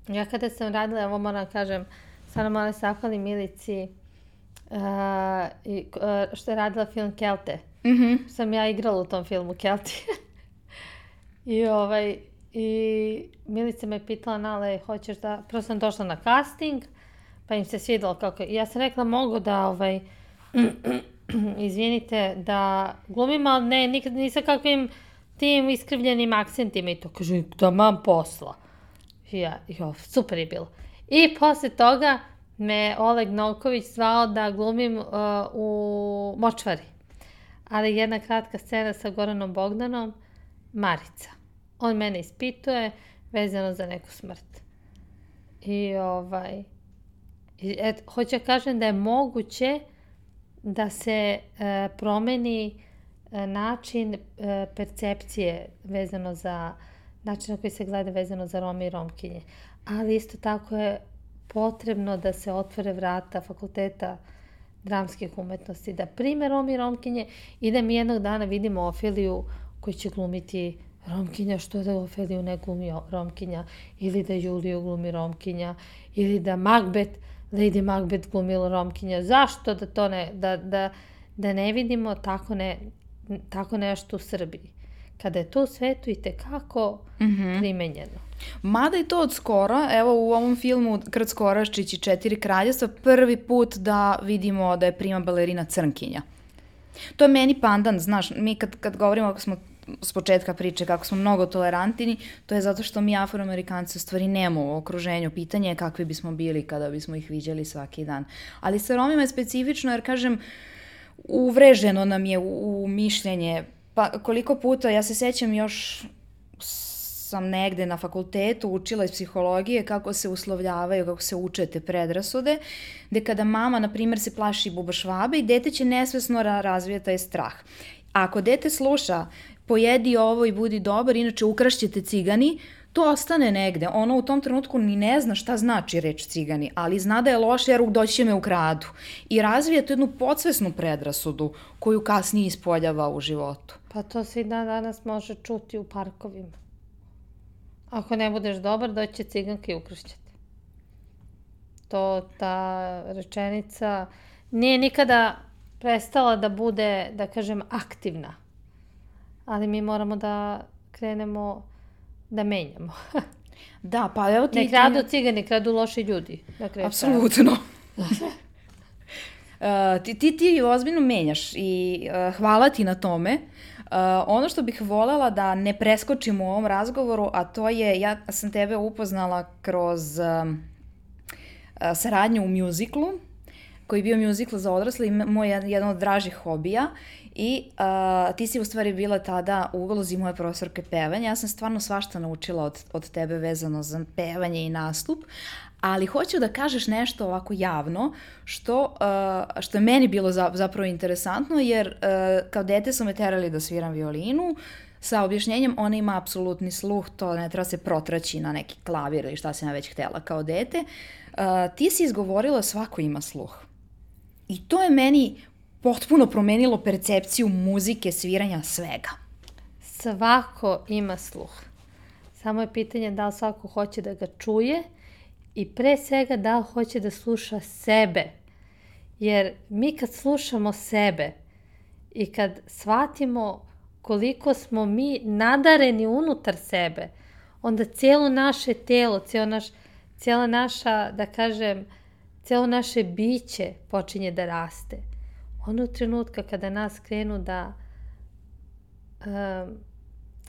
Ja kada sam radila, ovo moram da kažem, stvarno da se Milici, uh, i, uh, što je radila film Kelte. Mm -hmm. Sam ja igrala u tom filmu Kelti. I ovaj, i Milica me pitala, Nale, hoćeš da, prvo sam došla na casting, pa im se svidalo kako, i ja sam rekla, mogu da, ovaj, izvinite, da glumim, ali ne, nikad nisam kakvim tim iskrivljenim akcentima i to kaže, da mam posla. I ja, jo, super je bilo. I posle toga me Oleg Novković zvao da glumim uh, u Močvari. Ali jedna kratka scena sa Goranom Bogdanom, Marica. On mene ispituje vezano za neku smrt. I ovaj, et, hoću da kažem da je moguće da se e, promeni način e, percepcije vezano za način na koji se gleda vezano za Rome i Romkinje. Ali isto tako je potrebno da se otvore vrata fakulteta dramskih umetnosti, da prime Rome i Romkinje i da mi jednog dana vidimo Ofiliju koji će glumiti Romkinja, što da Ofeliju ne glumi Romkinja, ili da Juliju glumi Romkinja, ili da Macbeth, Lady Macbeth glumi Romkinja. Zašto da to ne, da, da, da ne vidimo tako, ne, tako nešto u Srbiji? Kada je to u svetu i tekako mm -hmm. primenjeno. Mada i to od skora, evo u ovom filmu Krt Skoraščić i Četiri kraljestva, prvi put da vidimo da je prima balerina Crnkinja. To je meni pandan, znaš, mi kad, kad govorimo ako smo s početka priče kako smo mnogo tolerantini, to je zato što mi afroamerikanci u stvari nemamo u okruženju. Pitanje je kakvi bismo bili kada bismo ih viđali svaki dan. Ali sa Romima je specifično jer, kažem, uvreženo nam je u, u mišljenje. Pa koliko puta, ja se sećam još sam negde na fakultetu učila iz psihologije kako se uslovljavaju, kako se uče te predrasude, gde kada mama, na primer, se plaši buba švabe i dete će nesvesno razvija taj strah. Ako dete sluša pojedi ovo i budi dobar, inače ukrašćete cigani, to ostane negde. Ono u tom trenutku ni ne zna šta znači reč cigani, ali zna da je loše jer doći će me u kradu. I razvije tu jednu podsvesnu predrasudu koju kasnije ispoljava u životu. Pa to se i dan danas može čuti u parkovima. Ako ne budeš dobar, doći će ciganke i ukrašćete. To, ta rečenica nije nikada prestala da bude, da kažem, aktivna ali mi moramo da krenemo da menjamo. da, pa evo ti... Ne kradu cigani, kradu loši ljudi. Na Apsolutno. uh, ti, ti, ti ozbiljno menjaš i uh, hvala ti na tome. Uh, ono što bih volela da ne preskočim u ovom razgovoru, a to je, ja sam tebe upoznala kroz uh, uh, saradnju u mjuziklu, koji je bio mjuzikl za odrasle i moj jedan od dražih hobija I uh, ti si u stvari bila tada u ulozi moje profesorke pevanja. Ja sam stvarno svašta naučila od, od tebe vezano za pevanje i nastup, ali hoću da kažeš nešto ovako javno što, uh, što je meni bilo za, zapravo interesantno, jer uh, kao dete su me terali da sviram violinu, sa objašnjenjem ona ima apsolutni sluh, to ne treba se protraći na neki klavir ili šta sam ja već htela kao dete. Uh, ti si izgovorila svako ima sluh. I to je meni potpuno promenilo percepciju muzike, sviranja, svega. Svako ima sluh. Samo je pitanje da li svako hoće da ga čuje i pre svega da li hoće da sluša sebe. Jer mi kad slušamo sebe i kad shvatimo koliko smo mi nadareni unutar sebe, onda cijelo naše telo, cijelo naš, cijela naša, da kažem, cijelo naše biće počinje da raste onog trenutka kada nas krenu da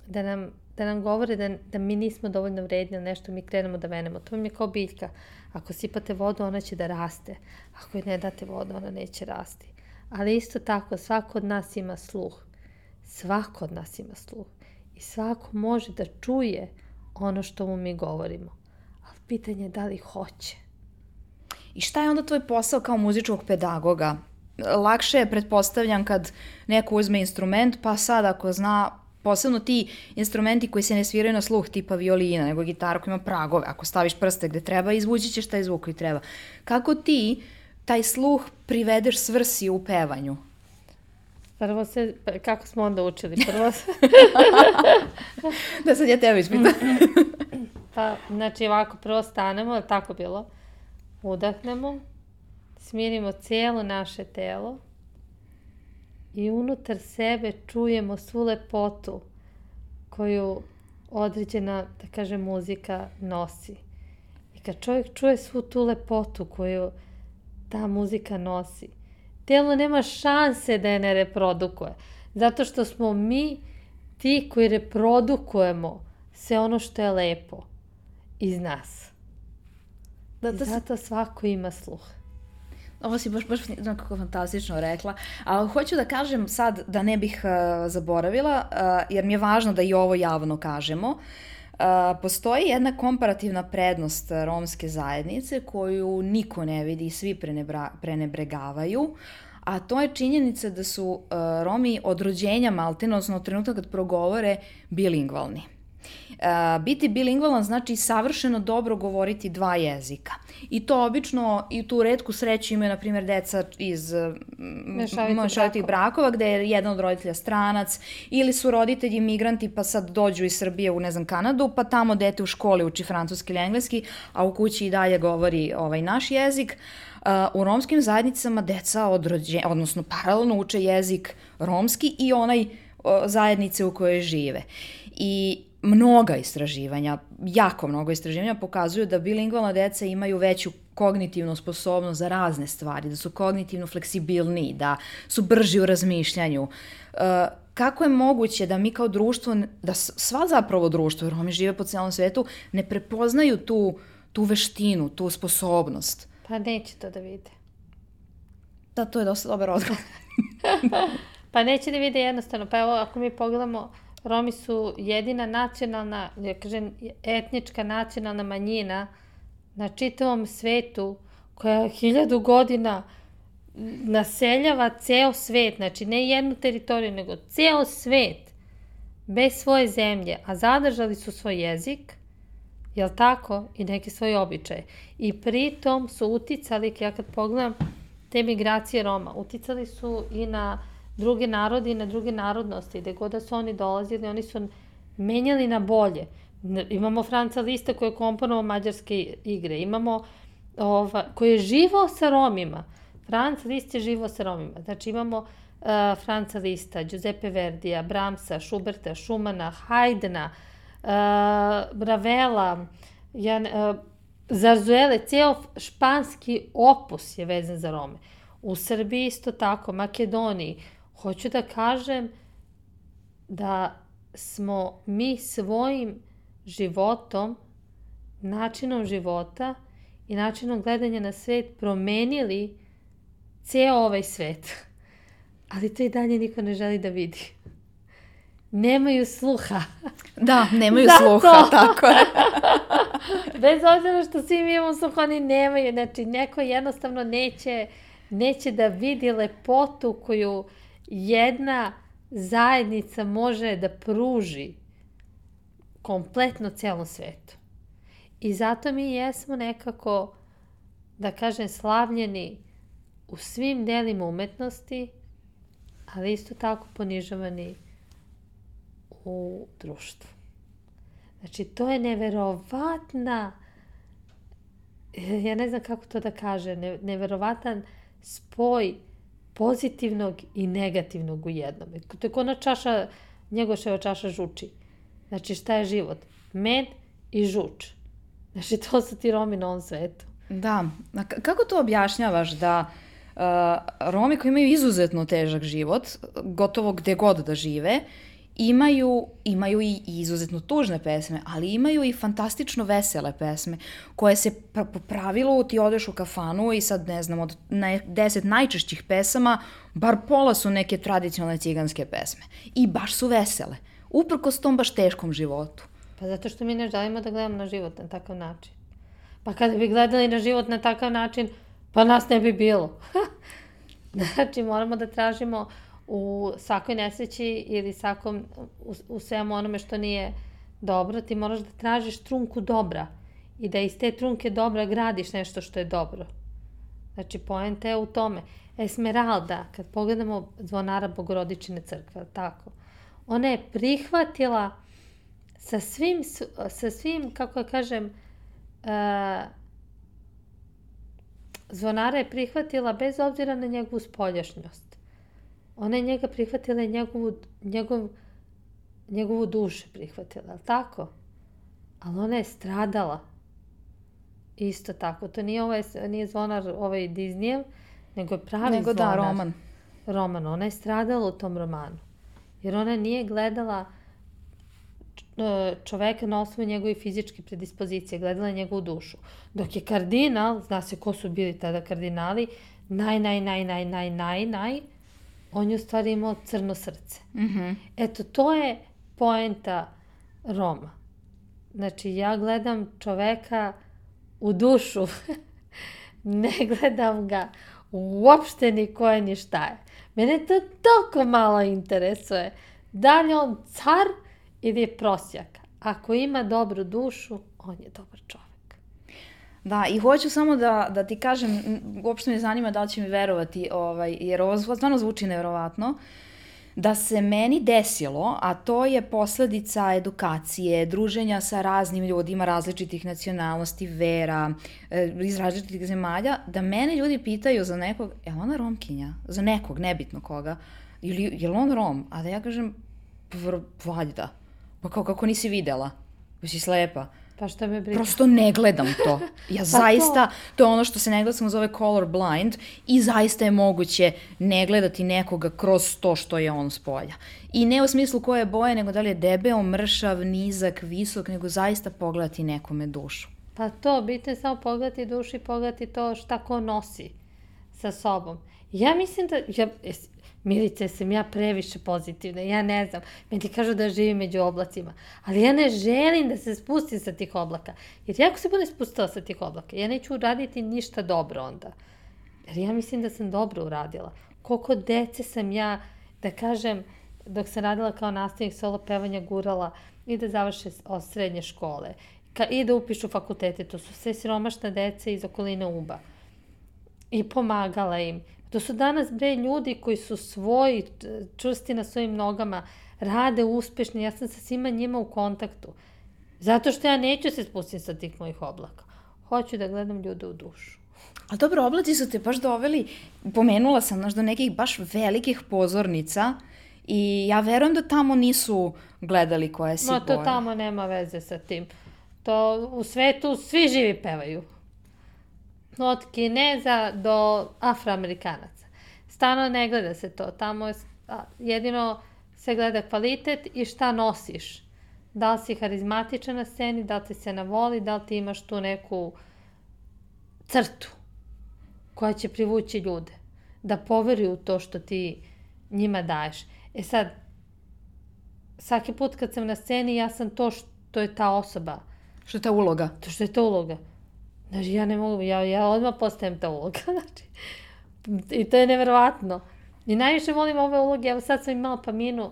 da nam, da nam govore da, da mi nismo dovoljno vredni ili nešto, mi krenemo da venemo. To vam je kao biljka. Ako sipate vodu, ona će da raste. Ako joj ne date vodu, ona neće rasti. Ali isto tako, svako od nas ima sluh. Svako od nas ima sluh. I svako može da čuje ono što mu mi govorimo. Ali pitanje je da li hoće. I šta je onda tvoj posao kao muzičkog pedagoga? lakše je, pretpostavljam, kad neko uzme instrument, pa sad ako zna, posebno ti instrumenti koji se ne sviraju na sluh, tipa violina, nego gitara koja ima pragove, ako staviš prste gde treba, izvući ćeš taj zvuk koji treba. Kako ti taj sluh privedeš svrsi u pevanju? Prvo se, kako smo onda učili? Prvo se... da sad ja tebe ispitam. pa, znači ovako, prvo stanemo, je tako bilo? Udahnemo, smirimo cijelo naše telo i unutar sebe čujemo svu lepotu koju određena, da kažem, muzika nosi. I kad čovjek čuje svu tu lepotu koju ta muzika nosi, telo nema šanse da je ne reprodukuje. Zato što smo mi ti koji reprodukujemo sve ono što je lepo iz nas. Da, I zato svako ima sluh. Ovo si baš, baš nekako fantastično rekla. Ali hoću da kažem sad da ne bih uh, zaboravila, uh, jer mi je važno da i ovo javno kažemo. Uh, postoji jedna komparativna prednost romske zajednice koju niko ne vidi i svi prenebra, prenebregavaju, a to je činjenica da su uh, Romi od rođenja maltene, odnosno od trenutka kad progovore, bilingvalni. Uh, biti bilingvalan znači savršeno dobro govoriti dva jezika. I to obično i tu redku sreću imaju, na primjer, deca iz mešavitih brakova, gde je jedan od roditelja stranac, ili su roditelji migranti pa sad dođu iz Srbije u, ne znam, Kanadu, pa tamo dete u školi uči francuski ili engleski, a u kući i dalje govori ovaj naš jezik. Uh, u romskim zajednicama deca od rođenja, odnosno paralelno uče jezik romski i onaj uh, zajednice u kojoj žive. I mnoga istraživanja, jako mnogo istraživanja pokazuju da bilingvalna deca imaju veću kognitivnu sposobnost za razne stvari, da su kognitivno fleksibilniji, da su brži u razmišljanju. Uh, kako je moguće da mi kao društvo, da sva zapravo društvo, jer oni žive po celom svetu, ne prepoznaju tu, tu veštinu, tu sposobnost? Pa neće to da vide. Da, to je dosta dobar odgovor. pa neće da vide jednostavno. Pa evo, ako mi pogledamo Romi su jedina nacionalna, ja kažem, etnička nacionalna manjina na čitavom svetu koja hiljadu godina naseljava ceo svet, znači ne jednu teritoriju, nego ceo svet bez svoje zemlje, a zadržali su svoj jezik, jel tako, i neke svoje običaje. I pritom su uticali, ja kad pogledam te migracije Roma, uticali su i na druge na druge narodnosti, gde god da su oni dolazili, oni su menjali na bolje. Imamo Franca Lista koji je komponovao mađarske igre, imamo ova, koji je živo sa Romima. Franc List je živo sa Romima. Znači imamo uh, Franca Lista, Giuseppe Verdija, Bramsa, Schuberta, Schumana, Haydna, uh, Ravela, Jan, uh, Zarzuele, ceo španski opus je vezan za Rome. U Srbiji isto tako, Makedoniji, Hoću da kažem da smo mi svojim životom, načinom života i načinom gledanja na svet promenili ceo ovaj svet. Ali to i dalje niko ne želi da vidi. Nemaju sluha. Da, nemaju Zato. sluha, tako je. Bez obzira što svi mi imamo sluha, oni nemaju. Znači, neko jednostavno neće, neće da vidi lepotu koju jedna zajednica može da pruži kompletno celom svetu. I zato mi jesmo nekako, da kažem, slavljeni u svim delima umetnosti, ali isto tako ponižavani u društvu. Znači, to je neverovatna, ja ne znam kako to da kaže, neverovatan spoj pozitivnog i negativnog u jednom. To je kona čaša, njegoševa čaša žuči. Znači šta je život? Med i žuč. Znači to su ti Romi na ovom svetu. Da, a kako to objašnjavaš da uh, Romi koji imaju izuzetno težak život, gotovo gde god da žive, imaju, imaju i izuzetno tužne pesme, ali imaju i fantastično vesele pesme, koje se po pravilu ti odeš u kafanu i sad ne znam, od ne, deset najčešćih pesama, bar pola su neke tradicionalne ciganske pesme. I baš su vesele. Uprkos tom baš teškom životu. Pa zato što mi ne želimo da gledamo na život na takav način. Pa kada bi gledali na život na takav način, pa nas ne bi bilo. znači, moramo da tražimo u svakoj nesreći ili svakom, u, u svemu onome što nije dobro, ti moraš da tražiš trunku dobra i da iz te trunke dobra gradiš nešto što je dobro. Znači, poenta je u tome. Esmeralda, kad pogledamo zvonara Bogorodičine crkve, tako, ona je prihvatila sa svim, sa svim kako ja kažem, uh, zvonara je prihvatila bez obzira na njegovu spoljašnjost. Ona je njega prihvatila i njegovu, njegov, njegovu dušu prihvatila, ali tako? Ali ona je stradala. Isto tako. To nije, ovaj, nije zvonar ovaj Disneyev, nego je pravi nego da, zvonar. Nego da, roman. Roman. Ona je stradala u tom romanu. Jer ona nije gledala E, čoveka na osnovu njegove fizičke predispozicije, gledala njegovu dušu. Dok je kardinal, zna se ko su bili tada kardinali, naj, naj, naj, naj, naj, naj, naj, on je u stvari imao crno srce. Mm -hmm. Eto, to je poenta Roma. Znači, ja gledam čoveka u dušu, ne gledam ga uopšte ni ko je ni šta je. Mene to toliko malo interesuje. Da li on car ili je prosjak. Ako ima dobru dušu, on je dobar čovek. Da, i hoću samo da, da ti kažem, uopšte me zanima da li će mi verovati, ovaj, jer ovo stvarno zvuči nevjerovatno, da se meni desilo, a to je posledica edukacije, druženja sa raznim ljudima različitih nacionalnosti, vera, e, iz različitih zemalja, da mene ljudi pitaju za nekog, je ona romkinja? Za nekog, nebitno koga. Ili je li on rom? A da ja kažem, valjda. Pa kao kako nisi videla? Pa si slepa. Pa šta me briga? Prosto ne gledam to. Ja pa zaista, to... to je ono što se neglesno zove color blind i zaista je moguće ne gledati nekoga kroz to što je on s polja. I ne u smislu koje je boje, nego da li je debeo, mršav, nizak, visok, nego zaista pogledati nekome dušu. Pa to, bitno je samo pogledati dušu i pogledati to šta ko nosi sa sobom. Ja mislim da, ja, Milice, sam ja previše pozitivna, ja ne znam. Meni kažu da živim među oblacima, ali ja ne želim da se spustim sa tih oblaka. Jer ja ako se budem spustila sa tih oblaka, ja neću uraditi ništa dobro onda. Jer ja mislim da sam dobro uradila. Koliko dece sam ja, da kažem, dok sam radila kao nastavnik solo pevanja gurala i da završe od srednje škole ka, i da upišu fakultete. To su sve siromašna deca iz okoline Uba. I pomagala im To su danas bre ljudi koji su svoji, čvrsti na svojim nogama, rade uspešni, ja sam sa svima njima u kontaktu. Zato što ja neću se spustiti sa tih mojih oblaka. Hoću da gledam ljude u dušu. A dobro, oblaci su te baš doveli, pomenula sam, znaš, do nekih baš velikih pozornica i ja verujem da tamo nisu gledali koje si Ma, to boje. tamo nema veze sa tim. To u svetu svi živi pevaju od Kineza do Afroamerikanaca. Stano ne gleda se to. Tamo je, jedino se gleda kvalitet i šta nosiš. Da li si harizmatičan na sceni, da li ti se navoli, da li ti imaš tu neku crtu koja će privući ljude. Da poveruju u to što ti njima daješ. E sad, svaki put kad sam na sceni, ja sam to što je ta osoba. Što je ta uloga. To što je ta uloga. Znači, ja ne mogu, ja, ja odmah postajem ta uloga, znači. I to je neverovatno. I najviše volim ove uloge, evo sad sam imala Paminu,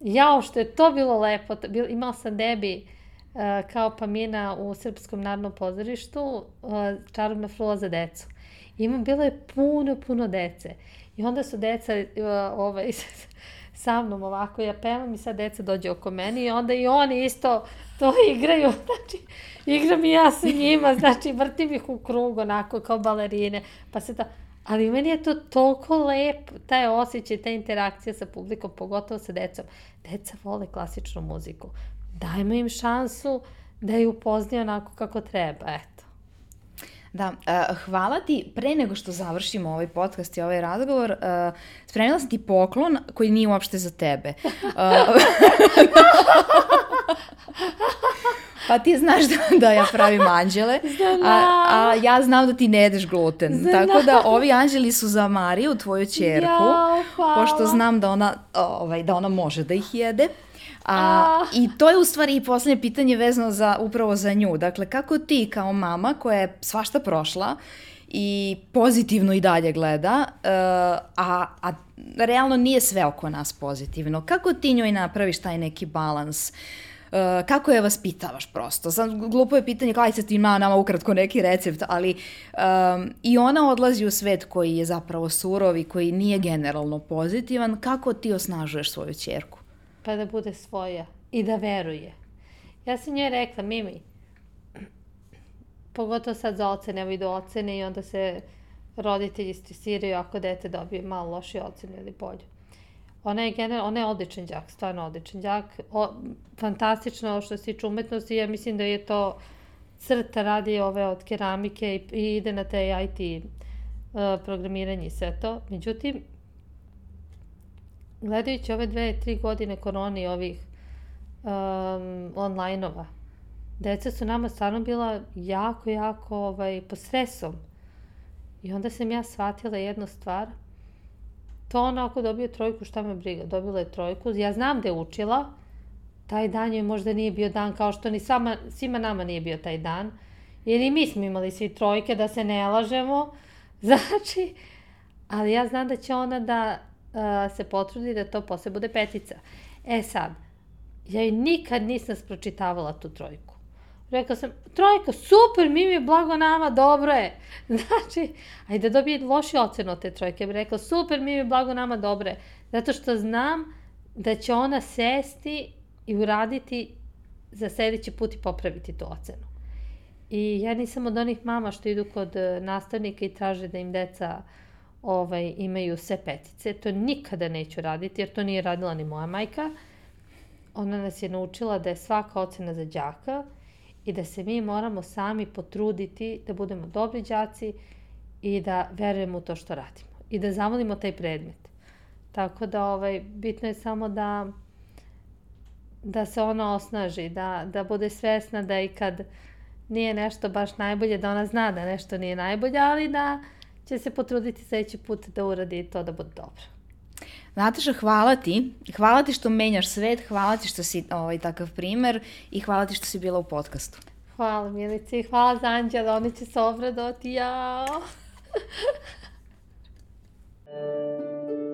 jao što je to bilo lepo, imala sam debi uh, kao Pamina u Srpskom narodnom pozorištu, uh, čarobna frula za decu. I ima, bilo je puno, puno dece. I onda su deca uh, ovaj, sa mnom ovako, ja pevam i sad deca dođe oko meni i onda i oni isto to igraju, znači, igram i ja sa njima, znači, vrtim ih u krug, onako, kao balerine, pa se ta... Ali meni je to toliko lepo, taj osjećaj, ta interakcija sa publikom, pogotovo sa decom. Deca vole klasičnu muziku. Dajmo im šansu da ju upoznaju onako kako treba, eto. Da, uh, hvala ti. Pre nego što završimo ovaj podcast i ovaj razgovor, uh, spremila sam ti poklon koji nije uopšte za tebe. Uh, pa ti znaš da, da ja pravim anđele, a, a ja znam da ti ne jedeš gluten. Znam. Tako da ovi anđeli su za Mariju, tvoju čerku, ja, pošto znam da ona, ovaj, da ona može da ih jede. A, I to je u stvari i poslednje pitanje vezano za, upravo za nju. Dakle, kako ti kao mama koja je svašta prošla i pozitivno i dalje gleda, uh, a, a realno nije sve oko nas pozitivno. Kako ti njoj napraviš taj neki balans? Uh, kako je vaspitavaš prosto? Sad, glupo je pitanje, kaj se ti ima nama ukratko neki recept, ali um, i ona odlazi u svet koji je zapravo surov i koji nije generalno pozitivan. Kako ti osnažuješ svoju čerku? Pa da bude svoja i da veruje. Ja sam njoj rekla, Mimi, pogotovo sad za ocene, evo idu ocene i onda se roditelji stresiraju ako dete dobije malo loši ocene ili bolje. Ona je, general, ona je odličan đak, stvarno odličan đak. O, fantastično što se tiče umetnosti, ja mislim da je to crta radi ove od keramike i, i ide na te IT uh, programiranje i sve to. Međutim, gledajući ove dve, tri godine koroni ovih um, online-ova, deca su nama stvarno bila jako, jako ovaj, pod stresom. I onda sam ja shvatila jednu stvar – To ona ako dobije trojku, šta me briga, dobila je trojku. Ja znam da je učila, taj dan joj možda nije bio dan kao što ni sama, svima nama nije bio taj dan. Jer i mi smo imali svi trojke, da se ne lažemo. Znači, ali ja znam da će ona da uh, se potrudi da to posle bude petica. E sad, ja joj nikad nisam spročitavala tu trojku. Rekla sam, trojka, super, mi mi blago nama, dobro je. Znači, ajde da dobije loši ocen od te trojke. Bih rekla, super, mi mi blago nama, dobro je. Zato što znam da će ona sesti i uraditi za sledeći put i popraviti tu ocenu. I ja nisam od onih mama što idu kod e, nastavnika i traže da im deca ovaj, imaju sve petice. To nikada neću raditi, jer to nije radila ni moja majka. Ona nas je naučila da je svaka ocena za đaka, i da se mi moramo sami potruditi da budemo dobri đaci i da verujemo u to što radimo i da zavolimo taj predmet. Tako da ovaj, bitno je samo da da se ona osnaži, da, da bude svesna da i kad nije nešto baš najbolje, da ona zna da nešto nije najbolje, ali da će se potruditi sledeći put da uradi to da bude dobro. Nataša, hvala ti. Hvala ti što menjaš svet, hvala ti što si ovaj, takav primer i hvala ti što si bila u podcastu. Hvala Milice i hvala za Anđela, oni će se obradoti, jao! Thank you.